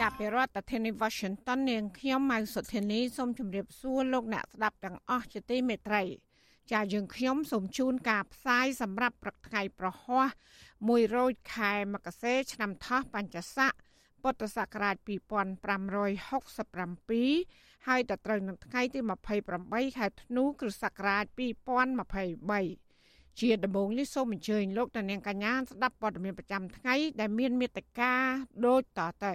ចាប់ពីរដ្ឋធានី Washington នាងខ្ញុំម៉ៅសុធានីសូមជម្រាបសួរលោកអ្នកស្ដាប់ទាំងអស់ជាទីមេត្រីចាយើងខ្ញុំសូមជូនការផ្សាយសម្រាប់ព្រឹកថ្ងៃប្រហ័ស1រោចខែមករាឆ្នាំថោះបัญចស័កពុទ្ធសករាជ2567ហើយដល់ត្រូវនឹងថ្ងៃទី28ខែធ្នូគ្រិស្តសករាជ2023ជាដំបូងនេះសូមអញ្ជើញលោកតានាងកញ្ញាស្ដាប់ព័ត៌មានប្រចាំថ្ងៃដែលមានមេត្តាដូចតទៅ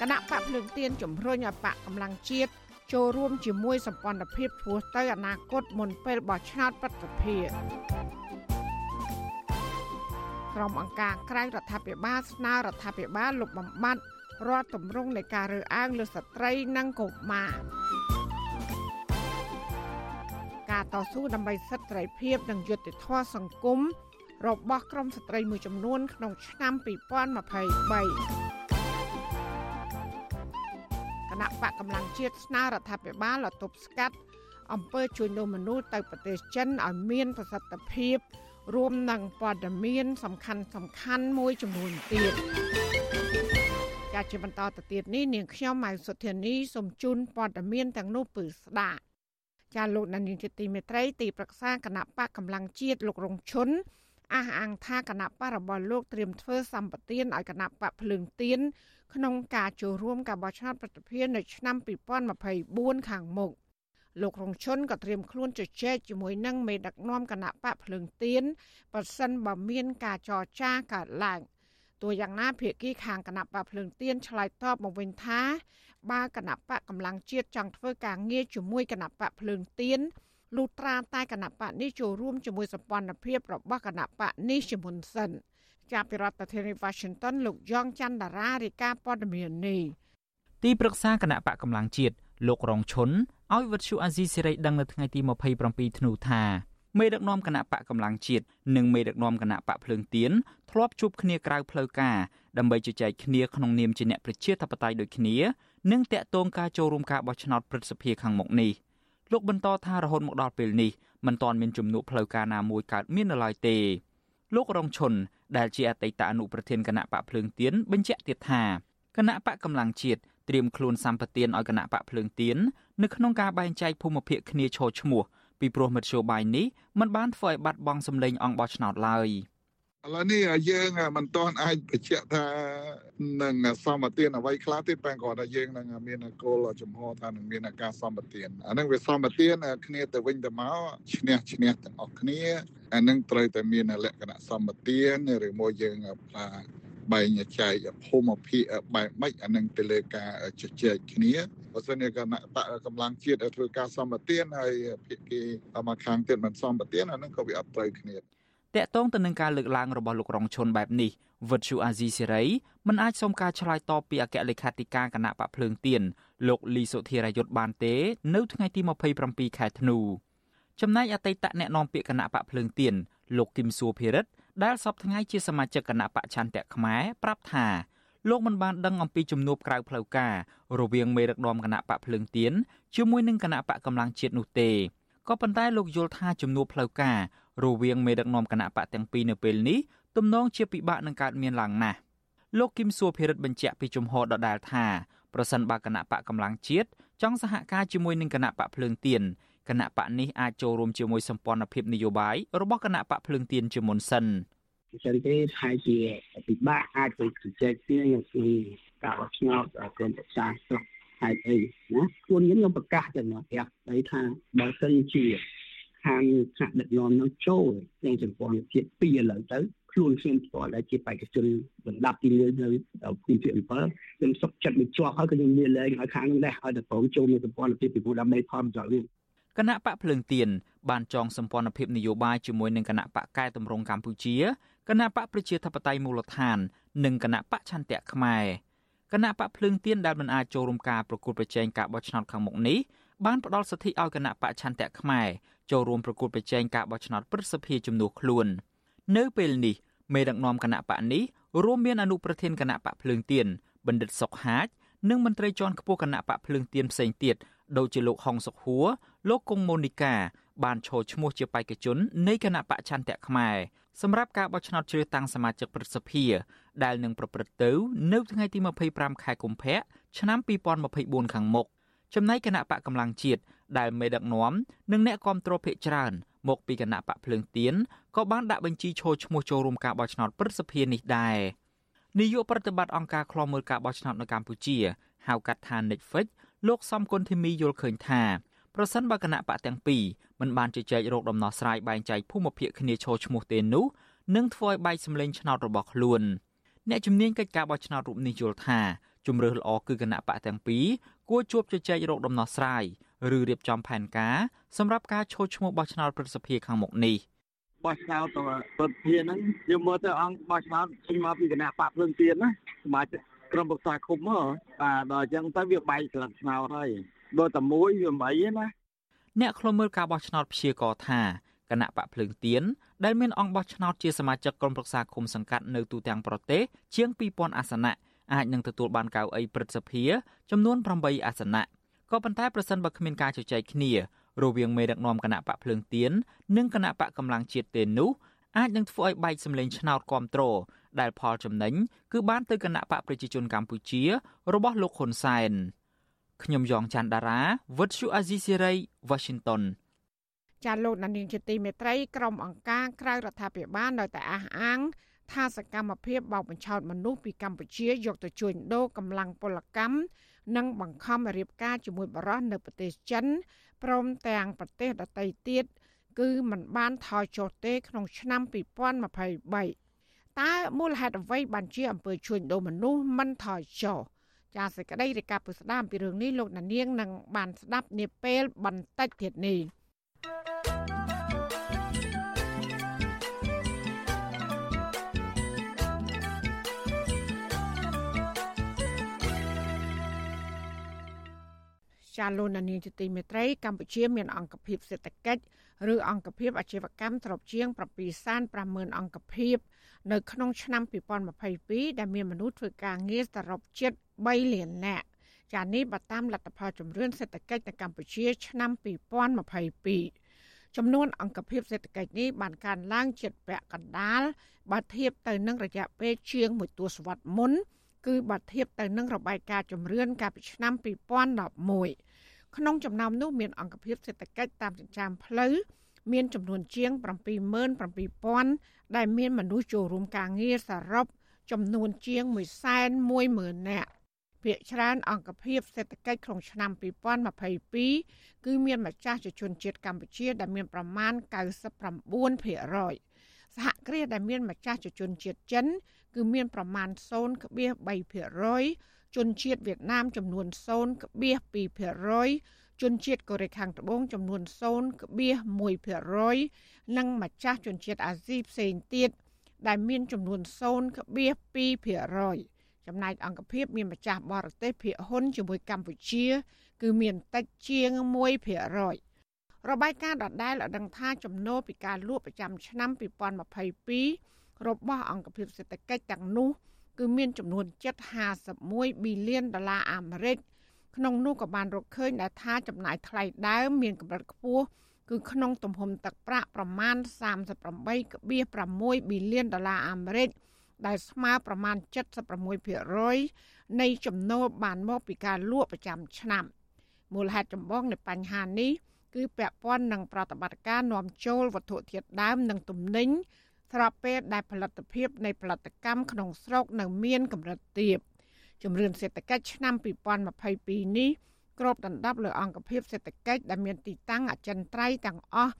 គណៈបកភ្លើងទៀនជំរុញឲ្យបកកម្លាំងជាតិចូលរួមជាមួយសម្ព័ន្ធភាពធ្វើទៅអនាគតមុនពេលបោះឆ្នោតប្រតិភិក្រុមអង្គការក្រៅរដ្ឋាភិបាលស្នើរដ្ឋាភិបាលលុបបំបាត់រាល់ទម្រង់នៃការរើសអើងលើស្ត្រីនិងកុមារការតស៊ូដើម្បីសិទ្ធិសេរីភាពនិងយុត្តិធម៌សង្គម របស់ក្រមស្ត្រីមួយចំនួន ក្នុងឆ្នាំ2023គណៈបកកម្លាំងជាតិស្នើរដ្ឋាភិបាលឲ្យទប់ស្កាត់អំពើជួញដូរមនុស្សទៅប្រទេសចិនឲ្យមានប្រសិទ្ធភាពរួមនឹងព័ត៌មាន សំខាន់សំខាន់មួយចំនួនទៀតជាជាបន្តទៅទៀតនេះនាងខ្ញុំម៉ៅសុធានីសូមជូនព័ត៌មានទាំងនោះពឺស្ដាប់ចាលោកនានីជាទីមេត្រីទីប្រឹក្សាគណៈបកកម្លាំងជាតិលោករងឈុន អះអាងថាគណៈបករបស់លោកត្រៀមធ្វើសម្បទានឲ្យគណៈបកភ្លើងទៀនក្នុងការចូលរួមការបោះឆ្នោតប្រតិភិននៅឆ្នាំ2024ខាងមុខលោករងឈុនក៏ត្រៀមខ្លួនជជែកជាមួយនឹងមេដឹកនាំគណៈបកភ្លើងទៀនប្រសិនបើមានការចរចាកើតឡើងទោះយ៉ាងណាភាគីខាងគណៈបកភ្លើងទៀនឆ្លើយតបមកវិញថាបើគណៈបកកម្លាំងជាតិចង់ធ្វើការងារជាមួយគណៈបកភ្លើងទៀន លុះត្រាតែគណៈបកនេះចូលរួមជាមួយសម្ព័ន្ធភាពរបស់គណៈបកនេះជាមុនសិនចាប់ពីរដ្ឋធានី Washington លោកយ៉ងច័ន្ទតារារាយការណ៍ព័ត៌មាននេះទីប្រឹក្សាគណៈបកកម្លាំងជាតិលោករងឈុនឲ្យវិទ្យុអាស៊ីសេរីដឹងនៅថ្ងៃទី27ធ្នូថាមេដឹកនាំគណៈបកកម្លាំងជាតិនិងមេដឹកនាំគណៈបកភ្លើងទៀនធ្លាប់ជួបគ្នាក្រៅផ្លូវការដើម្បីជជែកគ្នាក្នុងនាមជាអ្នកប្រជាធិបតេយ្យដូចគ្នានិងតាក់ទងការចូលរួមការបោះឆ្នោតព្រឹទ្ធសភាខាងមុខនេះ លោកបន្តថារហូតមកដល់ពេលនេះមិនទាន់មានជំនួបផ្លូវការណាមួយកើតមាននៅឡើយទេលោករងឈុនដែលជាអតីតអនុប្រធានគណៈបកភ្លើងទៀនបញ្ជាក់ទៀតថាគណៈបកកម្លាំងជាតិត្រៀមខ្លួនសម្បទានឲ្យគណៈបកភ្លើងទៀននៅក្នុងការបែងចែកភូមិភាគគ្នាឈរឈ្មោះពីព្រោះមធ្យោបាយនេះมันបានធ្វើឲ្យបាត់បង់សម្លេងអង្គបោះឆ្នោតឡើយ ឥឡូវនេះយើងមិនទាន់អាចបញ្ជាក់ថានឹងសម្បទានអ្វីខ្លះទេតែគាត់ថាយើងនឹងមានគោលចំហថានឹងមានការសម្បទានអានឹងវាសម្បទានគ្នាទៅវិញទៅមកឈ្នះឈ្នះទាំងអស់គ្នាអានឹងត្រូវតែមានលក្ខណៈសម្បទានឬមួយយើងថាបែងចែកភូមិភាគបែបម៉េចអានឹងទៅលើការជជែកគ្នាបើសិនជាគណៈបកកម្លាំងជាតិធ្វើការសម្បទានហើយភាគីមកខាងទៀតមិនសម្បទានអានឹងក៏វាអត់ត្រូវគ្នា តកតងទៅនឹងការលើកឡើងរបស់លោករងឈុនបែបនេះវិទ្យុអាស៊ីសេរីមិនអាចសុំការឆ្លើយតបពីអគ្គលេខាធិការគណៈបកភ្លើងទៀនលោកលីសុធិរាយុទ្ធបានទេ នៅថ្ងៃទី27ខែធ្នូចំណែកអតីតអ្នកនាំពាក្យគណៈបកភ្លើងទៀនលោកគឹមសួរភិរិទ្ធដែលសពថ្ងៃជាសមាជិកគណៈបច្ឆន្ទៈខ្មែរប្រាប់ថាលោកមិនបានដឹងអំពីជំនួបក្រៅផ្លូវការរវាងមេដឹកនាំគណៈបកភ្លើងទៀនជាមួយនឹងគណៈបកកម្លាំងជាតិនោះទេក៏ប៉ុន្តែលោកយល់ថាជំនួបផ្លូវការ រវាងមេដឹកនាំគណៈបកទាំងពីរនៅពេលនេះទំនងជាពិបាកនឹងកើតមានឡើងណាស់លោកគឹមសួរភិរិទ្ធបញ្ជាក់ពីជំហរដដែលថាប្រសិនបើគណៈបកកម្លាំងជាតិចង់សហការជាមួយនឹងគណៈបកភ្លើងទៀនគណៈបកនេះអាចចូលរួមជាមួយសម្ព័ន្ធភាពនយោបាយរបស់គណៈបកភ្លើងទៀនជាមុនសិនចឹងទេហើយជាពិបាកអាចទៅជជែកគ្នាពីការបោះឆ្នោតក្រុមប្រឹក្សាស្រុកហេតុអីណាខ្លួនខ្ញុំខ្ញុំប្រកាសទៅណាប្រាប់ទៅថាបើសិនជា ខាងថ្នាក់ដឹកនាំនឹងចូលទាំងចំពោះជាតិពីឥឡូវទៅខ្លួនខ្ញុំផ្ទាល់ដែលជាបេក្ខជនបណ្ដាប់ទី1នៅភូមិភាគ7ខ្ញុំសុខចិត្តបញ្ជាប់ហើយក៏ខ្ញុំមានលែងឲ្យខាងនោះដែរឲ្យតែព្រមចូលមានសម្ព័ន្ធភាពពីព្រោះដើម្បីផលប្រយោជន៍វិញគណៈបកភ្លើងទៀនបានចងសម្ព័ន្ធភាពនយោបាយជាមួយនឹងគណៈបកកែតម្រង់កម្ពុជាគណៈបកប្រជាធិបតេយ្យមូលដ្ឋាន និងគណៈបកឆន្ទៈខ្មែរគណៈបកភ្លើងទៀនដែលមិនអាចចូលរួមការប្រគល់ប្រជែងការបោះឆ្នោតខាងមុខនេះបានផ្ដល់សិទ្ធិឲ្យគណៈបកឆន្ទៈខ្មែរ ចូលរួមប្រគល់ប្រជែងការបោះឆ្នោតព្រឹទ្ធសភាជំនួសខ្លួន នៅពេលនេះមេដឹកនាំគណៈបកនេះរួមមានអនុប្រធានគណៈបកភ្លើងទៀនបណ្ឌិតសុកហាជនិងមន្ត្រីជាន់ខ្ពស់គណៈបកភ្លើងទៀនផ្សេងទៀតដូចជាលោកហុងសុខហួរលោកកុងម៉ូនីកា បានឈរឈ្មោះជាបេក្ខជននៃគណៈបកឆន្ទៈខ្មែរសម្រាប់ការបោះឆ្នោតជ្រើសតាំងសមាជិកព្រឹទ្ធសភាដែលនឹងប្រព្រឹត្តទៅ នៅថ្ងៃទី25ខែកុម្ភៈឆ្នាំ2024ខាងមុខ ចំណែកគណៈបកកម្លាំងជាតិដែលមេដឹកនាំនិងអ្នកគាំទ្រភាគច្រើនមកពីគណៈបកភ្លើងទៀនក៏បានដាក់បញ្ជីឈរឈ្មោះចូលរួមការបោះឆ្នោតព្រឹទ្ធសភានេះដែរនាយកប្រតិបត្តិអង្គការឃ្លាំមើលការបោះឆ្នោតនៅកម្ពុជាហៅកាត់ថា Netflix លោកសំគុណធីមីយល់ឃើញថាប្រសិនបើគណៈបកទាំងពីរមិនបានជជែករោគដំណោះស្រាយបែងចែកភូមិភាគគ្នាឈរឈ្មោះទេនោះនឹងធ្វើឲ្យបែកសម្លេងឆ្នោតរបស់ខ្លួនអ្នកជំនាញកិច្ចការបោះឆ្នោតរូបនេះយល់ថា ជំរឿសល្អគឺគណៈបកទាំងពីរគួរជួបជជែករោគដំណោះស្រាយឬរៀបចំផែនការសម្រាប់ការឈរឈ្មោះបោះឆ្នោតប្រសិទ្ធភាពខាងមុខនេះបោះឆ្នោតទៅប្រតិភិហ្នឹងយើងមើលទៅអង្គបោះឆ្នោតចេញមកពីគណៈបកភ្លើងទៀនណាសមាជិកក្រុមប្រឹក្សាគុំហ៎បាទដល់អញ្ចឹងទៅវាបែកស្លឹកឆ្នោតហើយដូចតែមួយវាមិនអីណាអ្នកខ្លុំមើលការបោះឆ្នោតព្យាករថាគណៈបកភ្លើងទៀនដែលមានអង្គបោះឆ្នោតជាសមាជិកក្រុមប្រឹក្សាគុំសង្កាត់នៅទូទាំងប្រទេសជាង2000អាសនៈ អាចនឹងទទួលបានកៅអីព្រឹទ្ធសភាចំនួន8អាសនៈក៏ប៉ុន្តែប្រសិនបើគ្មានការជជែកគ្នារវាងមេដឹកនាំគណៈបកភ្លើងទៀននិងគណៈបកកម្លាំងជាតិទេនោះអាចនឹងធ្វើឲ្យបែកសម្លេងឆ្នោតគ្រប់គ្រងដែលផលចំណេញគឺបានទៅគណៈបកប្រជាជនកម្ពុជា របស់លោកហ៊ុនសែនខ្ញុំយ៉ងច័ន្ទដារាវិទ្យុអាស៊ីសេរី Washington ចាលោកនាងជាទីមេត្រីក្រុមអង្គការក្រៅរដ្ឋាភិបាលនៅតែអះអាង ថាសកម្មភាពបោកបញ្ឆោតមនុស្សពីកម្ពុជាយកទៅជួញដូរកម្លាំងពលកម្មនិងបង្ខំរៀបការជាមួយបរិសនៅប្រទេសចិនព្រមទាំងប្រទេសដទៃទៀតគឺมันបានថយចុះទេក្នុងឆ្នាំ2023តើមូលហេតុអ្វីបានជាអំពើជួញដូរមនុស្សមិនថយចុះចាសសេចក្តីរាយការណ៍ពុស្ដាមពីរឿងនេះលោកណានៀងនឹងបានស្ដាប់នាពេលបន្តិចទៀតនេះ ចាលោកនានីជាទីមេត្រីកម្ពុជាមានអង្គភាពសេដ្ឋកិច្ចឬអង្គភាពអាជីវកម្មទ្របជាង750,000អង្គភាពនៅក្នុងឆ្នាំ2022ដែលមានមនុស្សធ្វើការងារសរុបជិត3លាននាក់ចានេះបើតាមលទ្ធផលជំរឿនសេដ្ឋកិច្ចនៅកម្ពុជា ឆ្នាំ2022ចំនួនអង្គភាពសេដ្ឋកិច្ចនេះបានកើនឡើងជិតពាក់កណ្ដាលបើធៀបទៅនឹងរយៈពេលជាងមួយទសវត្សរ៍មុន គឺបើធៀបទៅនឹងរបាយការណ៍ជំរឿនកាលពីឆ្នាំ2011ក្នុងចំណោមនោះមានអង្គភាពសេដ្ឋកិច្ចតាមចិញ្ចើមផ្លូវមានចំនួនជាង77,000ដែលមានមនុស្សចូលរួមការងារសរុបចំនួនជាង110,000នាក់ភាគច្រើនអង្គភាពសេដ្ឋកិច្ចក្នុងឆ្នាំ2022គឺមានម្ចាស់ជាជនជាតិកម្ពុជាដែលមានប្រមាណ99% សហគ្រាសដែលមានម្ចាស់ជាជនជាតិចិន គឺមានប្រមាណ0.3%ជនជាតិវៀតណាមចំនួន0.2%ជនជាតិកូរ៉េខាងត្បូងចំនួន0.1%និងម្ចាស់ជនជាតិអាស៊ីផ្សេងទៀតដែលមានចំនួន0.2%ចំណែកអង្គភាពមានម្ចាស់បរទេសភាគហ៊ុនជាមួយកម្ពុជា គឺមានតិចជាង1% របាយការណ៍ដដែលឲ្យដឹងថាចំណូលពីការលក់ប្រចាំឆ្នាំ2022របស់អង្គភាពសេដ្ឋកិច្ចទាំងនោះគឺមានចំនួន751ប៊ីលានដុល្លារអាមេរិកក្នុងនោះក៏បានរកឃើញដែលថាចំណាយថ្លៃដើមមានកម្រិតខ្ពស់គឺក្នុងទំហំទឹកប្រាក់ប្រមាណ38.6ប៊ីលានដុល្លារអាមេរិកដែលស្មើប្រមាណ76%នៃចំណូលបានមកពីការលក់ប្រចាំឆ្នាំមូលហេតុចម្បងនៃបញ្ហានេះ គឺពាក់ព័ន្ធនឹងប្រតិបត្តិការនាំចូលវត្ថុធាតុដើមនិងទំនិញស្របពេលដែលផលិតភាពនៃផលិតកម្មក្នុងស្រុកនៅមានកម្រិតទាបជំរឿនសេដ្ឋកិច្ចឆ្នាំ2022នេះគ្របដណ្ដប់លើអង្គភាពសេដ្ឋកិច្ចដែលមានទីតាំងអចិន្ត្រៃយ៍ទាំងអស់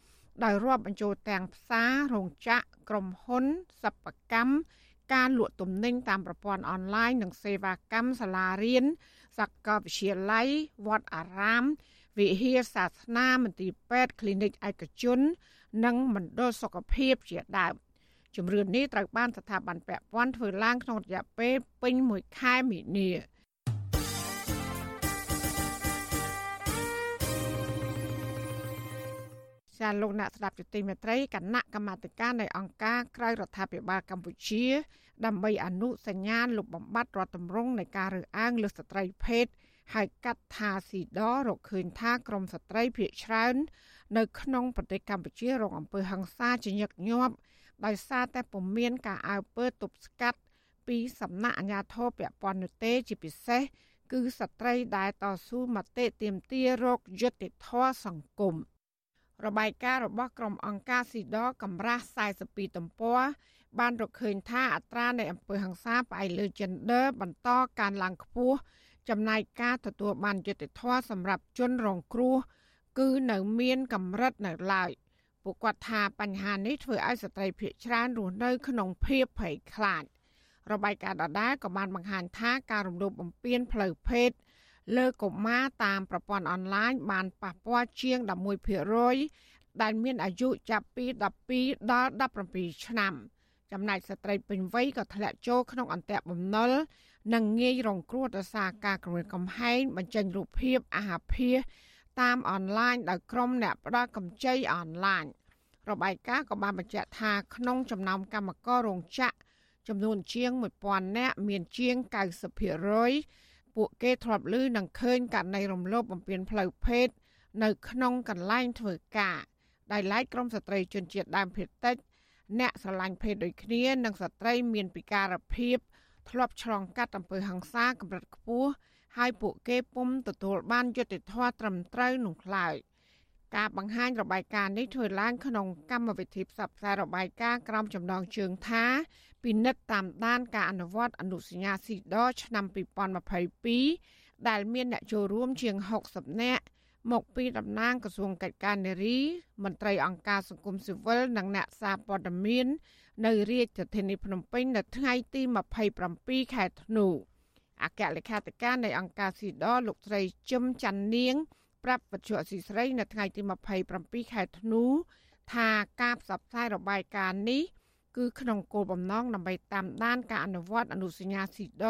ដោយរាប់បញ្ចូលទាំងផ្សាររោងចក្រក្រុមហ៊ុនសិប្បកម្មការលក់ទំនិញតាមប្រព័ន្ធអនឡាញនិងសេវាកម្មសាលារៀនសាកលវិទ្យាល័យវត្តអារាម វិហារសាសនាមន្ទីរពេទ្យ clinic ឯកជន និងមណ្ឌលសុខភាពជាដើមជំរឿននេះត្រូវបានស្ថាប័នពាក់ព័ន្ធធ្វើឡើងក្នុងរយៈពេលពេញមួយខែមីនាចាលោកអ្នកស្ដាប់ជទីមេត្រីគណៈកម្មាធិការនៃអង្គការក្រៅរដ្ឋាភិបាលកម្ពុជា ដើម្បីអនុសញ្ញាលុបបំបាត់រដ្ឋទម្រង់នៃការរើសអើងលើស្ត្រីភេទ ហៅកាត់ថាស៊ីដរកឃើញថាក្រមស្ត្រីភៀកច្រើននៅក្នុងប្រទេសកម្ពុជារងអំពើហិង្សាជាញឹកញាប់ដោយសារតែពុំមានការអើពើទប់ស្កាត់ពីសំណាក់អាជ្ញាធរពាក់ព័ន្ធនោះទេជាពិសេសគឺស្ត្រីដែលតស៊ូមតិទាមទាររោគយុត្តិធម៌សង្គមរបាយការណ៍របស់ក្រុមអង្គការស៊ីដកម្រាស់42ទំព័របានរកឃើញថាអត្រានៃអំពើហិង្សាផ្អែកលើ gender បន្តកើនឡើងខ្ពស់ ចំណែកការទទួលបានយុត្តិធម៌សម្រាប់ជនរងគ្រោះគឺនៅមានកម្រិតនៅឡើយពួកគាត់ថាបញ្ហានេះធ្វើឲ្យស្ត្រីភៀសច្រើនរស់នៅក្នុងភាពភ័យខ្លាចរបាយការណ៍ដដែលក៏បានបង្ហាញថាការរំលោភបំពានផ្លូវភេទលើកុមារតាមប្រព័ន្ធអនឡាញបានប៉ះពាល់ជាង11%ដែលមានអាយុចាប់ពី12ដល់17ឆ្នាំ ចំណែកស្ត្រីពេញវ័យក៏ធ្លាក់ចូលក្នុងអន្ទាក់បំណុលនិងងាយរងគ្រោះដោយសារការគំរាមកំហែងបញ្ចេញរូបភាពអាហារភាសតាមអនឡាញដោយក្រុមអ្នកផ្ដល់កម្ចីអនឡាញរបាយការណ៍ក៏បានបញ្ជាក់ថាក្នុងចំណោមកម្មកររោងចក្រចំនួនជាង1000នាក់មានជាង90%ពួកគេធ្លាប់ឮនឹងឃើញករណីរំលោភបំពានផ្លូវភេទនៅក្នុងកន្លែងធ្វើការដោយឡែកក្រមស្ត្រីជនជាតិដើមភាគតិច អ្នកស្រឡាញ់ភេទដូចគ្នានិងស្ត្រីមានពិការភាពធ្លាប់ឆ្លងកាត់អំពើហិង្សាកម្រិតខ្ពស់ហើយពួកគេពុំទទួលបានយុត្តិធម៌ត្រឹមត្រូវនោះឡើយការបង្ហាញរបាយការណ៍នេះធ្វើឡើងក្នុងកម្មវិធីផ្សព្វផ្សាយរបាយការណ៍ក្រមចំណងជើងថាពិនិត្យតាមដានការអនុវត្តអនុសញ្ញាស៊ីដឆ្នាំ2022ដែលមានអ្នកចូលរួមជាង60នាក់ មកពីតំណាងក្រសួងកិច្ចការនារីមន្ត្រីអង្គការសង្គមស៊ីវិលនិងអ្នកសារព័ត៌មាននៅរាជធានីភ្នំពេញនៅថ្ងៃទី27ខែធ្នូអគ្គលេខាធិការនៃអង្គការស៊ីដលោកស្រីជឹមច័ន្ទនាង ប្រាប់វិទ្យុអសីស្រី នៅថ្ងៃទី27ខែធ្នូថាការផ្សព្វផ្សាយរបាយការណ៍នេះគឺក្នុងគោលបំណងដើម្បីតាមដានការអនុវត្តអនុសញ្ញាស៊ីដ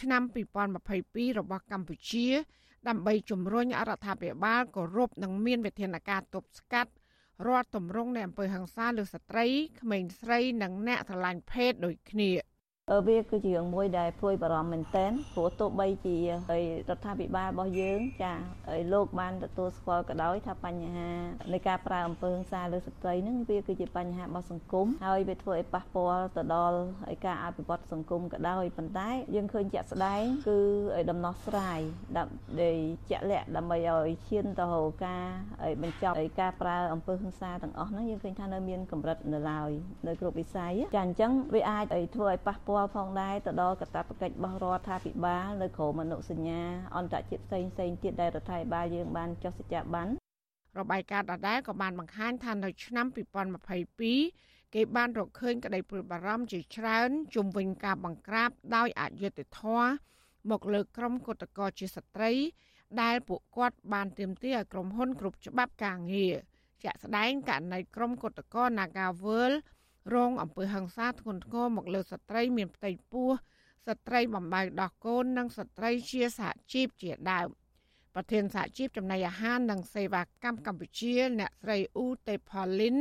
ឆ្នាំ2022របស់កម្ពុជា ដើម្បីជំរុញអរដ្ឋាភិបាលគោរពនិងមានវិធានការទប់ស្កាត់រាល់ទម្រង់នៃអំពើហិង្សាលើស្ត្រីក្មេងស្រីនិងអ្នកស្រឡាញ់ភេទដូចគ្នា។ វាគឺជារឿងមួយដែលព្រួយបារម្ភមែនទែនព្រោះទោះបីជារដ្ឋាភិបាលរបស់យើងចាលោកបានទទួលស្គាល់ក៏ដោយថាបញ្ហានៃការប្រើអំពើហិង្សាលើស្ត្រីនឹងវាគឺជាបញ្ហារបស់សង្គមហើយវាធ្វើឲ្យប៉ះពាល់ទៅដល់ការអភិវឌ្ឍសង្គមក៏ដោយប៉ុន្តែយើងឃើញជាក់ស្ដែងគឺដំណោះស្រាយដើម្បីជាក់លាក់ដើម្បីឲ្យឈានទៅរកការបញ្ចប់ការប្រើអំពើហិង្សាទាំងអស់ហ្នឹងយើងឃើញថានៅមានកម្រិតនៅឡើយនៅគ្រប់វិស័យចាអញ្ចឹងវាអាចធ្វើឲ្យប៉ះពាល់ពាល់ផងដែរទៅដល់កាតព្វកិច្ចរបស់រដ្ឋាភិបាលនៅក្រមអនុសញ្ញាអន្តរជាតិផ្សេងផ្សេងទៀតដែលរដ្ឋាភិបាលយើងបានចុះសច្ចាប័នរបាយការណ៍ដដែលក៏បានបង្ហាញថានៅឆ្នាំ2022គេបានរកឃើញក្តីព្រួយបារម្ភជាច្រើនជុំវិញការបង្ក្រាបដោយអយុត្តិធម៌មកលើក្រុមគឧតកោជាស្ត្រី ដែលពួកគាត់បានទាមទារឲ្យក្រុមហ៊ុនគ្រប់ច្បាប់ការងារជាក់ស្ដែងករណីក្រុមគឧតកោ Nagavel រងអំពើហិង្សាធ្ងន់ធ្ងរមកលើស្ត្រីមានផ្ទៃពោះស្ត្រីបំបៅដោះកូននិងស្ត្រីជាសហជីពជាដើមប្រធានសហជីពចំណីអាហារនិងសេវាកម្មកម្ពុជា អ្នកស្រីអ៊ូតេផលលីន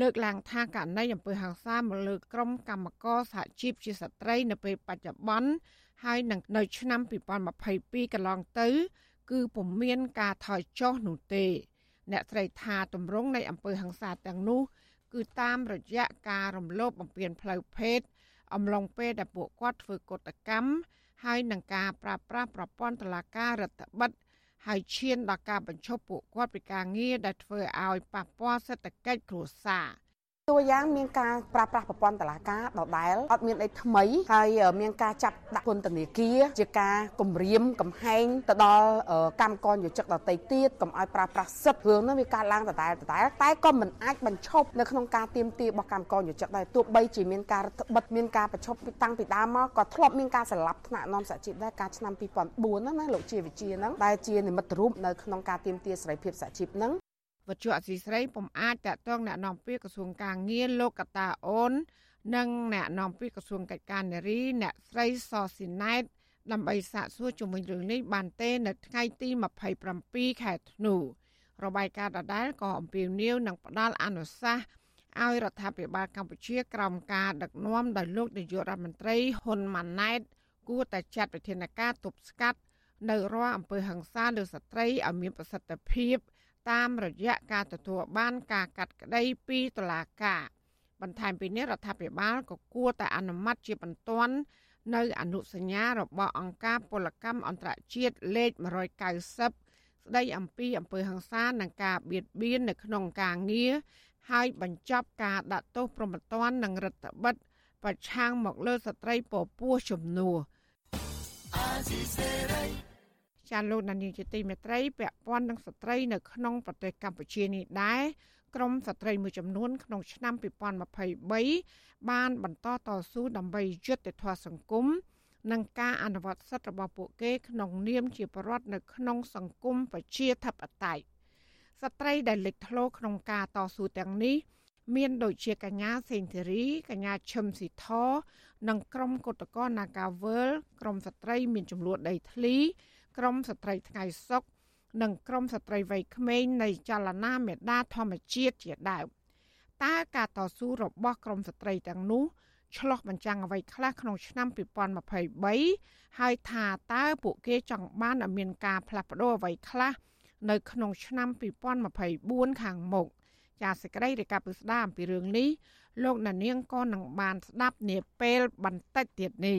លើកឡើងថាករណីអំពើហិង្សាមកលើក្រុមកម្មករសហជីពជាស្ត្រីនៅពេលបច្ចុប្បន្នហើយនឹងនៅឆ្នាំ2022កន្លងទៅ គឺពុំមានការថយចុះនោះទេ អ្នកស្រីថាទម្រង់នៃអំពើហិង្សាទាំងនោះ គឺតាមរយៈការរំលោភបំពានផ្លូវភេទអំឡុងពេលដែលពួកគាត់ធ្វើកតកម្មហើយនឹងការប្រាស្រ័យប្រព័ន្ធតឡាការរដ្ឋបិតហើយឈានដល់ការបញ្ឈប់ពួកគាត់ពីការងារដែលធ្វើឲ្យប៉ះពាល់សេដ្ឋកិច្ចគ្រួសារ តួយ៉ាងមានការប្រើប្រាស់ប្រព័ន្ធតឡាការដដែលអត់មានអីថ្មីហើយមានការចាប់ដាក់ពន្ធនាគារជាការគម្រាមកំហែងទៅដល់កម្មករយោជកដតីទៀតកុំឲ្យប្រើប្រាស់សិទ្ធិរឿងនោះវាកើតឡើងដដែលដដែលតែក៏មិនអាចបញ្ឈប់នៅក្នុងការទៀមទារបស់កម្មករយោជកដែរទោះបីជាមានការរដ្ឋបិទមានការបញ្ឈប់តាំងពីដើមមកក៏ធ្លាប់មានការស្លាប់ថ្នាក់នាំសហជីពដែរកាលឆ្នាំ2004ណាលោកជាវិជាហ្នឹងដែលជានិមិត្តរូបនៅក្នុងការទៀមទាសេរីភាពសហជីពហ្នឹង វត្តជអសីស្រីពុំអាចតាក់ទងអ្នកនាំពាក្យក្រសួងការងារលោកកតាអូន និងអ្នកនាំពាក្យក្រសួងកិច្ចការនារីអ្នកស្រីសស៊ីណែតដើម្បីសាកសួរជំវិញរឿងនេះបានទេនៅថ្ងៃទី27ខែធ្នូរបាយការណ៍ដដែលក៏អំពាវនាវនឹងផ្ដល់អនុសាសន៍ឲ្យរដ្ឋាភិបាលកម្ពុជាក្រោមការដឹកនាំដោយលោកនាយករដ្ឋមន្ត្រីហ៊ុនម៉ាណែតគួរតែចាត់វិធានការទប់ស្កាត់នៅរាល់អំពើហិង្សាលើស្ត្រីឲ្យមានប្រសិទ្ធភាព តាមរយៈការទទួលបានការកាត់ក្តីពីតុលាការបន្ថែមពីនេះរដ្ឋាភិបាលក៏គួរតែអនុម័តជាបន្ទាន់នៅអនុសញ្ញារបស់អង្គការពលកម្មអន្តរជាតិលេខ190ស្ដីអំពីអំពើហិង្សានិងការបៀតបៀននៅក្នុងការងារហើយបញ្ចប់ការដាក់ទោសប្រមទ័ននិងរដ្ឋបិទប្រឆាំងមកលើស្ត្រីពពោះជំនួស ចាលោកនានីជាទីមេត្រីពាក់ព័ន្ធនឹងស្ត្រីនៅក្នុងប្រទេសកម្ពុជានេះដែរក្រមស្ត្រីមួយចំនួនក្នុងឆ្នាំ2023បានបន្តតស៊ូដើម្បីយុត្តិធម៌សង្គមនិងការអនុវត្តសិទ្ធិរបស់ពួកគេក្នុងនាមជាប្រវត្តិនៅក្នុងសង្គមប្រជាធិបតេយ្យស្ត្រីដែលលេចធ្លោក្នុងការតស៊ូទាំងនេះមានដូចជាកញ្ញាសេងធីរីកញ្ញាឈឹមស៊ីធនិងក្រុមគឧតកោនាការវើលក្រុមស្ត្រីមានចំនួនដីធ្លី ក្រុមស្ត្រីថ្ងៃសុកនិងក្រុមស្ត្រីវ័យក្មេងនៃចលនាមេដាធម្មជាតិជាដើមតើការតស៊ូរបស់ក្រុមស្ត្រីទាំងនោះឆ្លោះបញ្ចាំងអ្វីខ្លះក្នុងឆ្នាំ2023ហើយថាតើពួកគេចង់បានឲ្យមានការផ្លាស់ប្ដូរអ្វីខ្លះនៅក្នុងឆ្នាំ2024ខាងមុខចាសសេចក្តីរាយការណ៍ពិស្ដារអំពីរឿងនេះលោកណានៀងក៏នឹងបានស្ដាប់នាពេលបន្តិចទៀតនេះ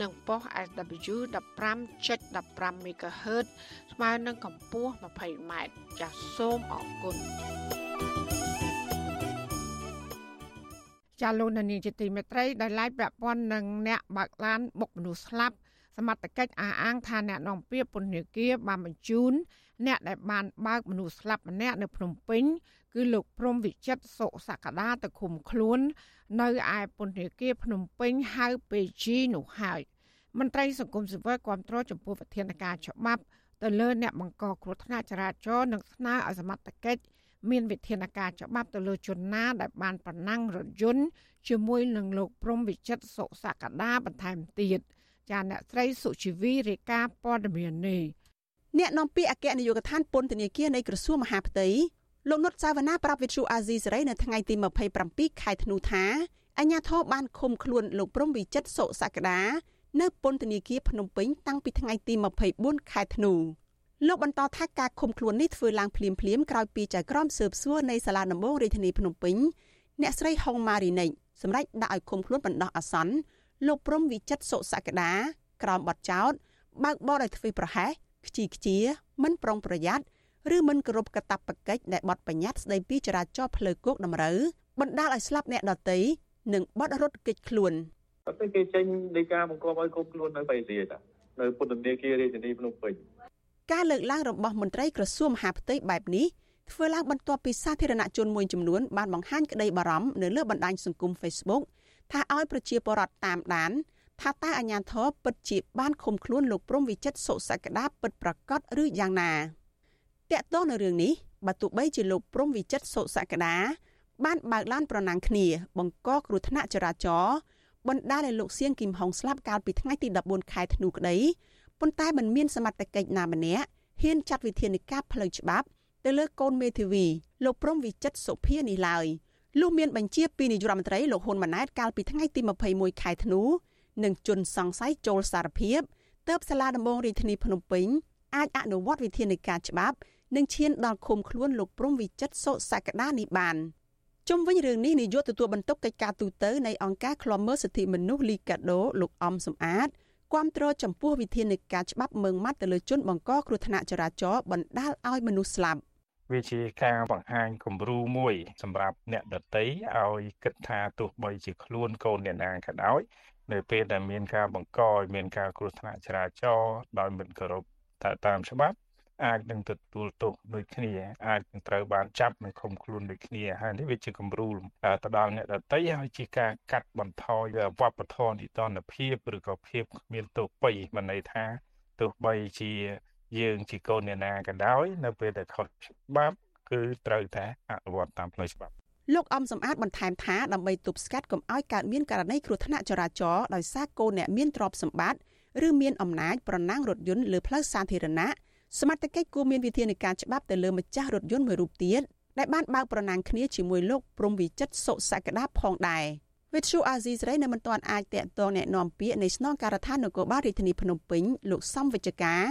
និងប៉ុស SW 15.15 MHz ស្មើនឹងកម្ពស់ 20m ចាសសូមអរគុណចាលោកនានីជាទីមេត្រីដែលឡាយពាក់ព័ន្ធនឹងអ្នកបើកឡានបុកមនុស្សស្លាប់សមត្ថកិច្ចអះអាងថាអ្នកនាំពាក្យពន្ធនាគារបានបញ្ជូន អ្នកដែលបានបើកមនុស្សស្លាប់ម្នាក់នៅភ្នំពេញ គឺលោកព្រំវិចិត្រសុសក្តាទៅឃុំខ្លួន នៅឯពន្ធនាគារភ្នំពេញហៅ PG នោះហើយមន្ត្រីសង្គមស៊ីវិលគាំទ្រចំពោះវិធានការច្បាប់ទៅលើអ្នកបង្កគ្រោះថ្នាក់ចរាចរណ៍និងស្នើឲ្យសមត្ថកិច្ចមានវិធានការច្បាប់ទៅលើជនណាដែលបានប្រណាំងរថយន្តជាមួយនឹងលោកព្រំវិចិត្រសុសក្តាបន្ថែមទៀតចាអ្នកស្រីសុជីវីរាយការណ៍ព័ត៌មាននេះ អ្នកនាំពាក្យអគ្គនាយកដ្ឋានពន្ធនាគារនៃក្រសួងមហាផ្ទៃលោកនុតសាវណ្ណាប្រាប់វិទ្យុអាស៊ីសេរីនៅថ្ងៃទី27ខែធ្នូថាអញ្ញាធិបបានឃុំខ្លួនលោកព្រំវិចិត្រសុសក្តានៅពន្ធនាគារភ្នំពេញតាំងពីថ្ងៃទី24ខែធ្នូលោកបន្តថាការឃុំខ្លួននេះធ្វើឡើងភ្លាមភ្លាមក្រោយពីចៅក្រមស៊ើបសួរនៃសាលាដំបងរាជធានីភ្នំពេញអ្នកស្រីហុងម៉ារីនិចសម្រេចដាក់ឲ្យឃុំខ្លួនបណ្ដោះអាសន្នលោកព្រំវិចិត្រសុសក្តាក្រោមបទចោទបើកបរឲ្យធ្វើប្រហែស ខ្ជិលខ្ជាមិនប្រុងប្រយ័ត្នឬមិនគោរពកាតព្វកិច្ចដែលបទបញ្ញត្តិស្តីពីចរាចរណ៍ផ្លូវគោកតម្រូវបណ្ដាលឲ្យស្លាប់អ្នកដទៃនិងបទរត់គេចខ្លួនតែគេចេញនៃការបង្កប់ឲ្យគុំខ្លួននៅបៃសៀតានៅពន្ធនាគាររាជធានីភ្នំពេញការលើកឡើងរបស់មន្ត្រីក្រសួងមហាផ្ទៃបែបនេះធ្វើឡើងបន្ទាប់ពីសាធារណជនមួយចំនួនបានបង្ហាញក្តីបារម្ភនៅលើបណ្ដាញសង្គម Facebook ថាឲ្យប្រជាពលរដ្ឋតាមដាន ថាតើអាជ្ញាធរពិតជាបានឃុំខ្លួនលោកព្រំវិចិត្រសុសក្តាពិតប្រាកដឬយ៉ាងណាតកតទៅនៅរឿងនេះបើទោះបីជាលោកព្រំវិចិត្រសុសក្តាបានបើកឡានប្រណាំងគ្នា បង្កគ្រោះថ្នាក់ចរាចរណ៍បណ្ដាលឲ្យលោកសៀងគឹមហុងស្លាប់កាលពីថ្ងៃទី14ខែធ្នូក្តីប៉ុន្តែมันមានសមត្ថកិច្ចណាម្នាក់ហ៊ានចាត់វិធានការផ្លូវច្បាប់ទៅលើកូនមេធាវីលោកព្រំវិចិត្រសុភានេះឡើយលុះមានបញ្ជាពីនាយករដ្ឋមន្ត្រីលោកហ៊ុនម៉ាណែតកាលពីថ្ងៃទី21ខែធ្នូ និងជន់សង្ស័យចូលសារភាពទៅសាលាដំបងរាជធានីភ្នំពេញអាចអនុវត្តវិធានការច្បាប់នឹងឈានដល់ឃុំខ្លួនលោកព្រំវិចិត្រសុសក្តានេះបានជុំវិញរឿងនេះនាយកទទួលបន្ទុកកិច្ចការទូតនៃអង្គការឃ្លាំមើលសិទ្ធិមនុស្សលីកាដូលោកអំសំអាតគាំទ្រចំពោះវិធានការច្បាប់មើងម៉ាត់ទៅលើជនបង្កគ្រោះថ្នាក់ចរាចរណ៍បណ្ដាលឲ្យមនុស្សស្លាប់វាជាការបង្ហាញគំរូមួយ សម្រាប់អ្នកដតីឲ្យគិតថាទោះបីជាខ្លួនកូនអ្នកណាក៏ដោយ នៅពេលដែលមានការបង្កឲ្យមានការគ្រោះថ្នាក់ចរាចរណ៍ដោយមិនគោរពតាមច្បាប់អាចនឹងទទួលទោសដូចគ្នាអាចនឹងត្រូវបានចាប់និងឃុំខ្លួនដូចគ្នាហើយនេះវាជាគំរូទៅដល់អ្នកដតីហើយជាការកាត់បន្ថយវប្បធម៌នីតិភាពឬក៏ភាពគ្មានទោសបីមិនន័យថាទោះបីជាយើងជាកូនអ្នកណាក៏ដោយនៅពេលដែលខុសច្បាប់គឺត្រូវតែអនុវត្តតាមផ្លូវច្បាប់ លោកអំសំអាតបន្ថែមថាដើម្បីទប់ស្កាត់កុំឲ្យកើតមានករណីគ្រោះថ្នាក់ចរាចរណ៍ដោយសារកូនអ្នកមានទ្រព្យសម្បត្តិឬមានអំណាចប្រណាំងរថយន្តលើផ្លូវសាធារណៈសមត្ថកិច្ចគួរមានវិធានការច្បាប់ទៅលើម្ចាស់រថយន្តមួយរូបទៀតដែលបានបើកប្រណាំងគ្នាជាមួយលោកព្រំវិចិត្រសុសក្តាផងដែរវិទ្យុអាស៊ីសេរីនៅមិនទាន់អាចតាក់ទងแนะនាំពាក្យនៃស្នងការដ្ឋាននគរបាលរាជធានីភ្នំពេញលោកសំវិជ្ជការ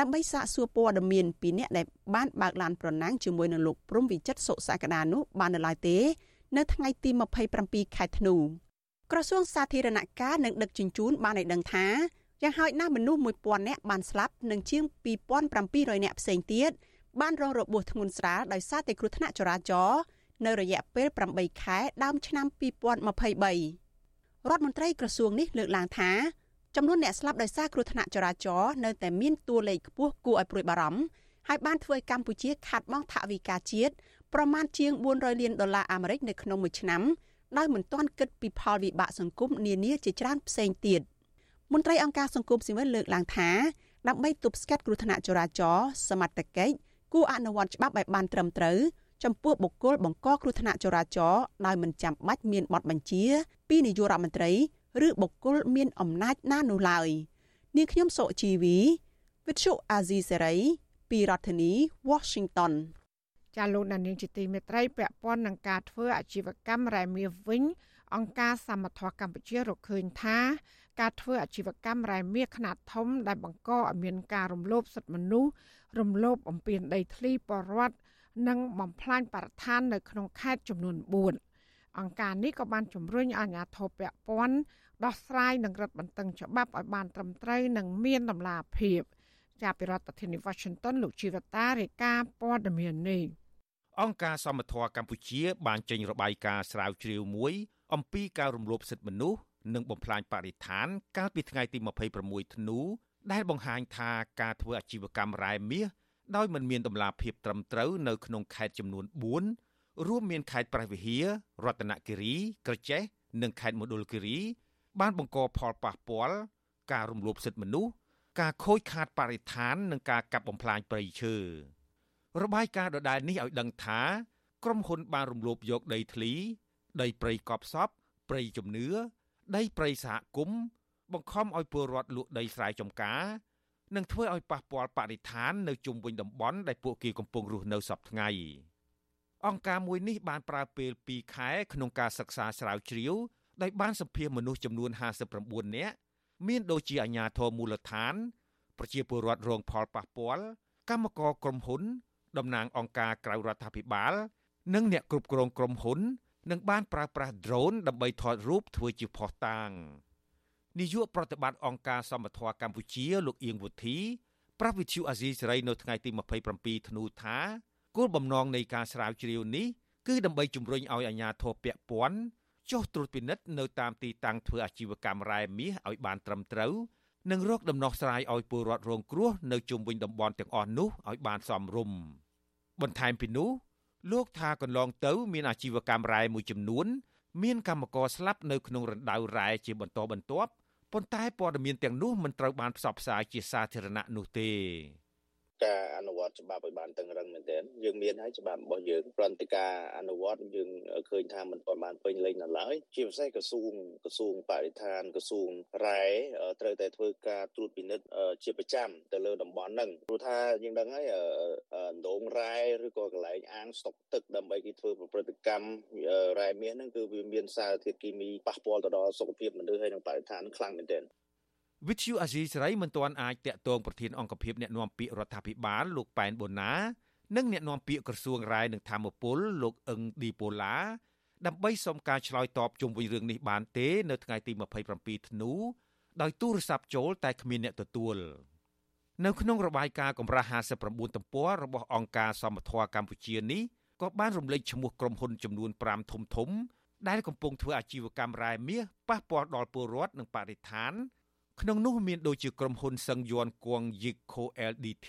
ដើម្បីសាកសួរព័ត៌មានពីអ្នកដែលបានបើកឡានប្រណាំងជាមួយនឹងលោកព្រំវិចិត្រសុសក្តានោះបាននៅឡើយទេ នៅថ្ងៃទី27ខែធ្នូក្រសួងសាធារណការនឹងដឹកជញ្ជូនបានឲ្យដឹងថាយ៉ាងហោចណាស់មនុស្ស1000នាក់បានស្លាប់និងជាង2700នាក់ផ្សេងទៀតបានរងរបួសធ្ងន់ស្រាលដោយសារតែគ្រោះថ្នាក់ចរាចរណ៍នៅរយៈពេល8ខែដើមឆ្នាំ2023រដ្ឋមន្ត្រីក្រសួងនេះលើកឡើងថា ចំនួនអ្នកស្លាប់ដោយសារគ្រោះថ្នាក់ចរាចរណ៍នៅតែមានតួលេខខ្ពស់គួរឲ្យព្រួយបារម្ភហើយបានធ្វើឲ្យកម្ពុជាខាត់បងថវិកាជាតិប្រមាណជាង400លានដុល្លារអាមេរិកនៅក្នុងមួយឆ្នាំដោយមិនទាន់គិតពីផលវិបាកសង្គមនានាជាច្រើនផ្សេងទៀត។មន្ត្រីអង្គការសង្គមស៊ីវិលលើកឡើងថាដើម្បីទប់ស្កាត់គ្រោះថ្នាក់ចរាចរណ៍សមត្ថកិច្ចគួរអនុវត្តច្បាប់ឲ្យបានត្រឹមត្រូវចំពោះបុគ្គលបង្កគ្រោះថ្នាក់ចរាចរណ៍ដោយមិនចាំបាច់មានបទបញ្ជាពីនាយករដ្ឋមន្ត្រី ឬបុគ្គលមានអំណាចណានោះឡើយនាងខ្ញុំសុជីវីវិទ្យុអាស៊ីសេរីពីរដ្ឋធានី Washington ចាលោកនាងជាទីមេត្រីពាក់ព័ន្ធនឹងការធ្វើអាជីវកម្មរ៉ែមាសវិញ អង្គការសមត្ថៈកម្ពុជារកឃើញថាការធ្វើអាជីវកម្មរ៉ែមាសខ្នាតធំ ដែលបង្កឲ្យមានការរំលោភសិទ្ធិមនុស្សរំលោភអំពានដីធ្លីបរដ្ឋនិងបំផ្លាញបរិស្ថាននៅក្នុងខេត្តចំនួន4អង្គការនេះក៏បានជំរុញអាជ្ញាធរពាក់ព័ន្ធ ដោះស្រាយនិងរឹតបន្តឹងច្បាប់ឲ្យបានត្រឹមត្រូវនិងមានតម្លាភាពចាប់ពីរដ្ឋធានី Washington លោកជីវតារាយការណ៍ព័ត៌មាននេះអង្គការសមត្ថៈកម្ពុជា បានចេញរបាយការណ៍ស្រាវជ្រាវមួយ អំពីការរំលោភសិទ្ធិមនុស្សនិងបំផ្លាញបរិស្ថាន កាលពីថ្ងៃទី26ធ្នូដែលបង្ហាញថាការធ្វើអាជីវកម្មរ៉ែមាសដោយមិនមានតម្លាភាពត្រឹមត្រូវនៅក្នុងខេត្តចំនួន4រួមមានខេត្តព្រះវិហាររតនគិរីក្រចេះនិងខេត្តមណ្ឌលគិរី បានបង្កផលប៉ះពាល់ការរំលោភសិទ្ធិមនុស្សការខូចខាតបរិស្ថាននិងការកាប់បំផ្លាញព្រៃឈើរបាយការណ៍ដដែលនេះឲ្យដឹងថាក្រុមហ៊ុនបានរំលោភយកដីធ្លី ដីព្រៃកប់សពព្រៃជំនឿដីព្រៃសហគមន៍បង្ខំឲ្យពលរដ្ឋលក់ដីស្រែចម្ការនិងធ្វើឲ្យប៉ះពាល់បរិស្ថាននៅជុំវិញតំបន់ដែលពួកគេកំពុងរស់នៅសពថ្ងៃអង្គការមួយនេះបានប្រើពេល2ខែក្នុងការសិក្សាស្រាវជ្រាវ ដោយបានសម្ភាសមនុស្សចំនួន59នាក់មានដូចជាអាជ្ញាធរមូលដ្ឋាន ប្រជាពលរដ្ឋរងផលប៉ះពាល់កម្មករក្រុមហ៊ុនតំណាងអង្គការក្រៅរដ្ឋាភិបាល និងអ្នកគ្រប់គ្រងក្រុមហ៊ុននិងបានប្រើប្រាស់ drone ដើម្បីថតរូបធ្វើជាភស្តុតាងនាយកប្រតិបត្តិអង្គការសមត្ថៈកម្ពុជាលោកអៀងវុធីប្រវិទ្យុអាស៊ីសេរីនៅថ្ងៃទី27ធ្នូថាគោលបំណងនៃការស្រាវជ្រាវនេះគឺដើម្បីជំរុញឲ្យអាជ្ញាធរពាក់ព័ន្ធ ចុះត្រួតពិនិត្យនៅតាមទីតាំងធ្វើអាជីវកម្មរ៉ែមាសឲ្យបានត្រឹមត្រូវនិងរកដំណោះស្រាយឲ្យពលរដ្ឋរងគ្រោះនៅជុំវិញតំបន់ទាំងអស់នោះឲ្យបានសមរម្យបន្ថែមពីនោះលោកថាកន្លងទៅ មានអាជីវកម្មរ៉ែមួយចំនួន មានកម្មករស្លាប់នៅក្នុងរណ្ដៅរ៉ែជាបន្តបន្ទាប់ប៉ុន្តែព័ត៌មានទាំងនោះមិនត្រូវបានផ្សព្វផ្សាយជាសាធារណៈនោះទេ ការអនុវត្តច្បាប់ឲ្យបានតឹងរឹងមែនទែនយើងមានហើយច្បាប់របស់យើងព្រមទាំងការអនុវត្តយើងឃើញថាមិនទាន់បានពេញលេញនៅឡើយជាពិសេសក្រសួងក្រសួងបរិស្ថានក្រសួងរ៉ែត្រូវតែធ្វើការត្រួតពិនិត្យជាប្រចាំទៅលើតំបន់ហ្នឹងព្រោះថាយើងដឹងហើយដងរ៉ែឬក៏កន្លែងអាងស្តុកទឹកដើម្បីគេធ្វើប្រតិកម្មរ៉ែមាសហ្នឹងគឺវាមានសារធាតុគីមីប៉ះពាល់ទៅដល់សុខភាពមនុស្សហើយនិងបរិស្ថានខ្លាំងមែនទែន វិទ្យុអាស៊ីសេរីមិនទាន់អាចតាក់ទងប្រធានអង្គភិបអ្នកណាំពាក្យរដ្ឋាភិបាលលោកប៉ែនបូណានិងអ្នកនាំពាក្យក្រសួងរាយនឹងធម្មពលលោកអឹងឌីប៉ូឡាដើម្បីសុំការឆ្លើយតបជុំវិញរឿងនេះបានទេ នៅថ្ងៃទី27ធ្នូដោយទូរស័ព្ទចូលតែគ្មានអ្នកទទួលនៅក្នុងរបាយការណ៍កម្រាស់59ទំព័ររបស់អង្គការសមត្ថៈកម្ពុជានេះក៏បានរំលេចឈ្មោះក្រុមហ៊ុនចំនួន5ធំធំដែលកំពុងធ្វើអាជីវកម្មរ៉ែមាសប៉ះពាល់ដល់ពលរដ្ឋនិងបរិស្ថាន ក្នុងនោះមានដូចជាក្រុមហ៊ុនសឹងយ័នគួងយីកខូ LDT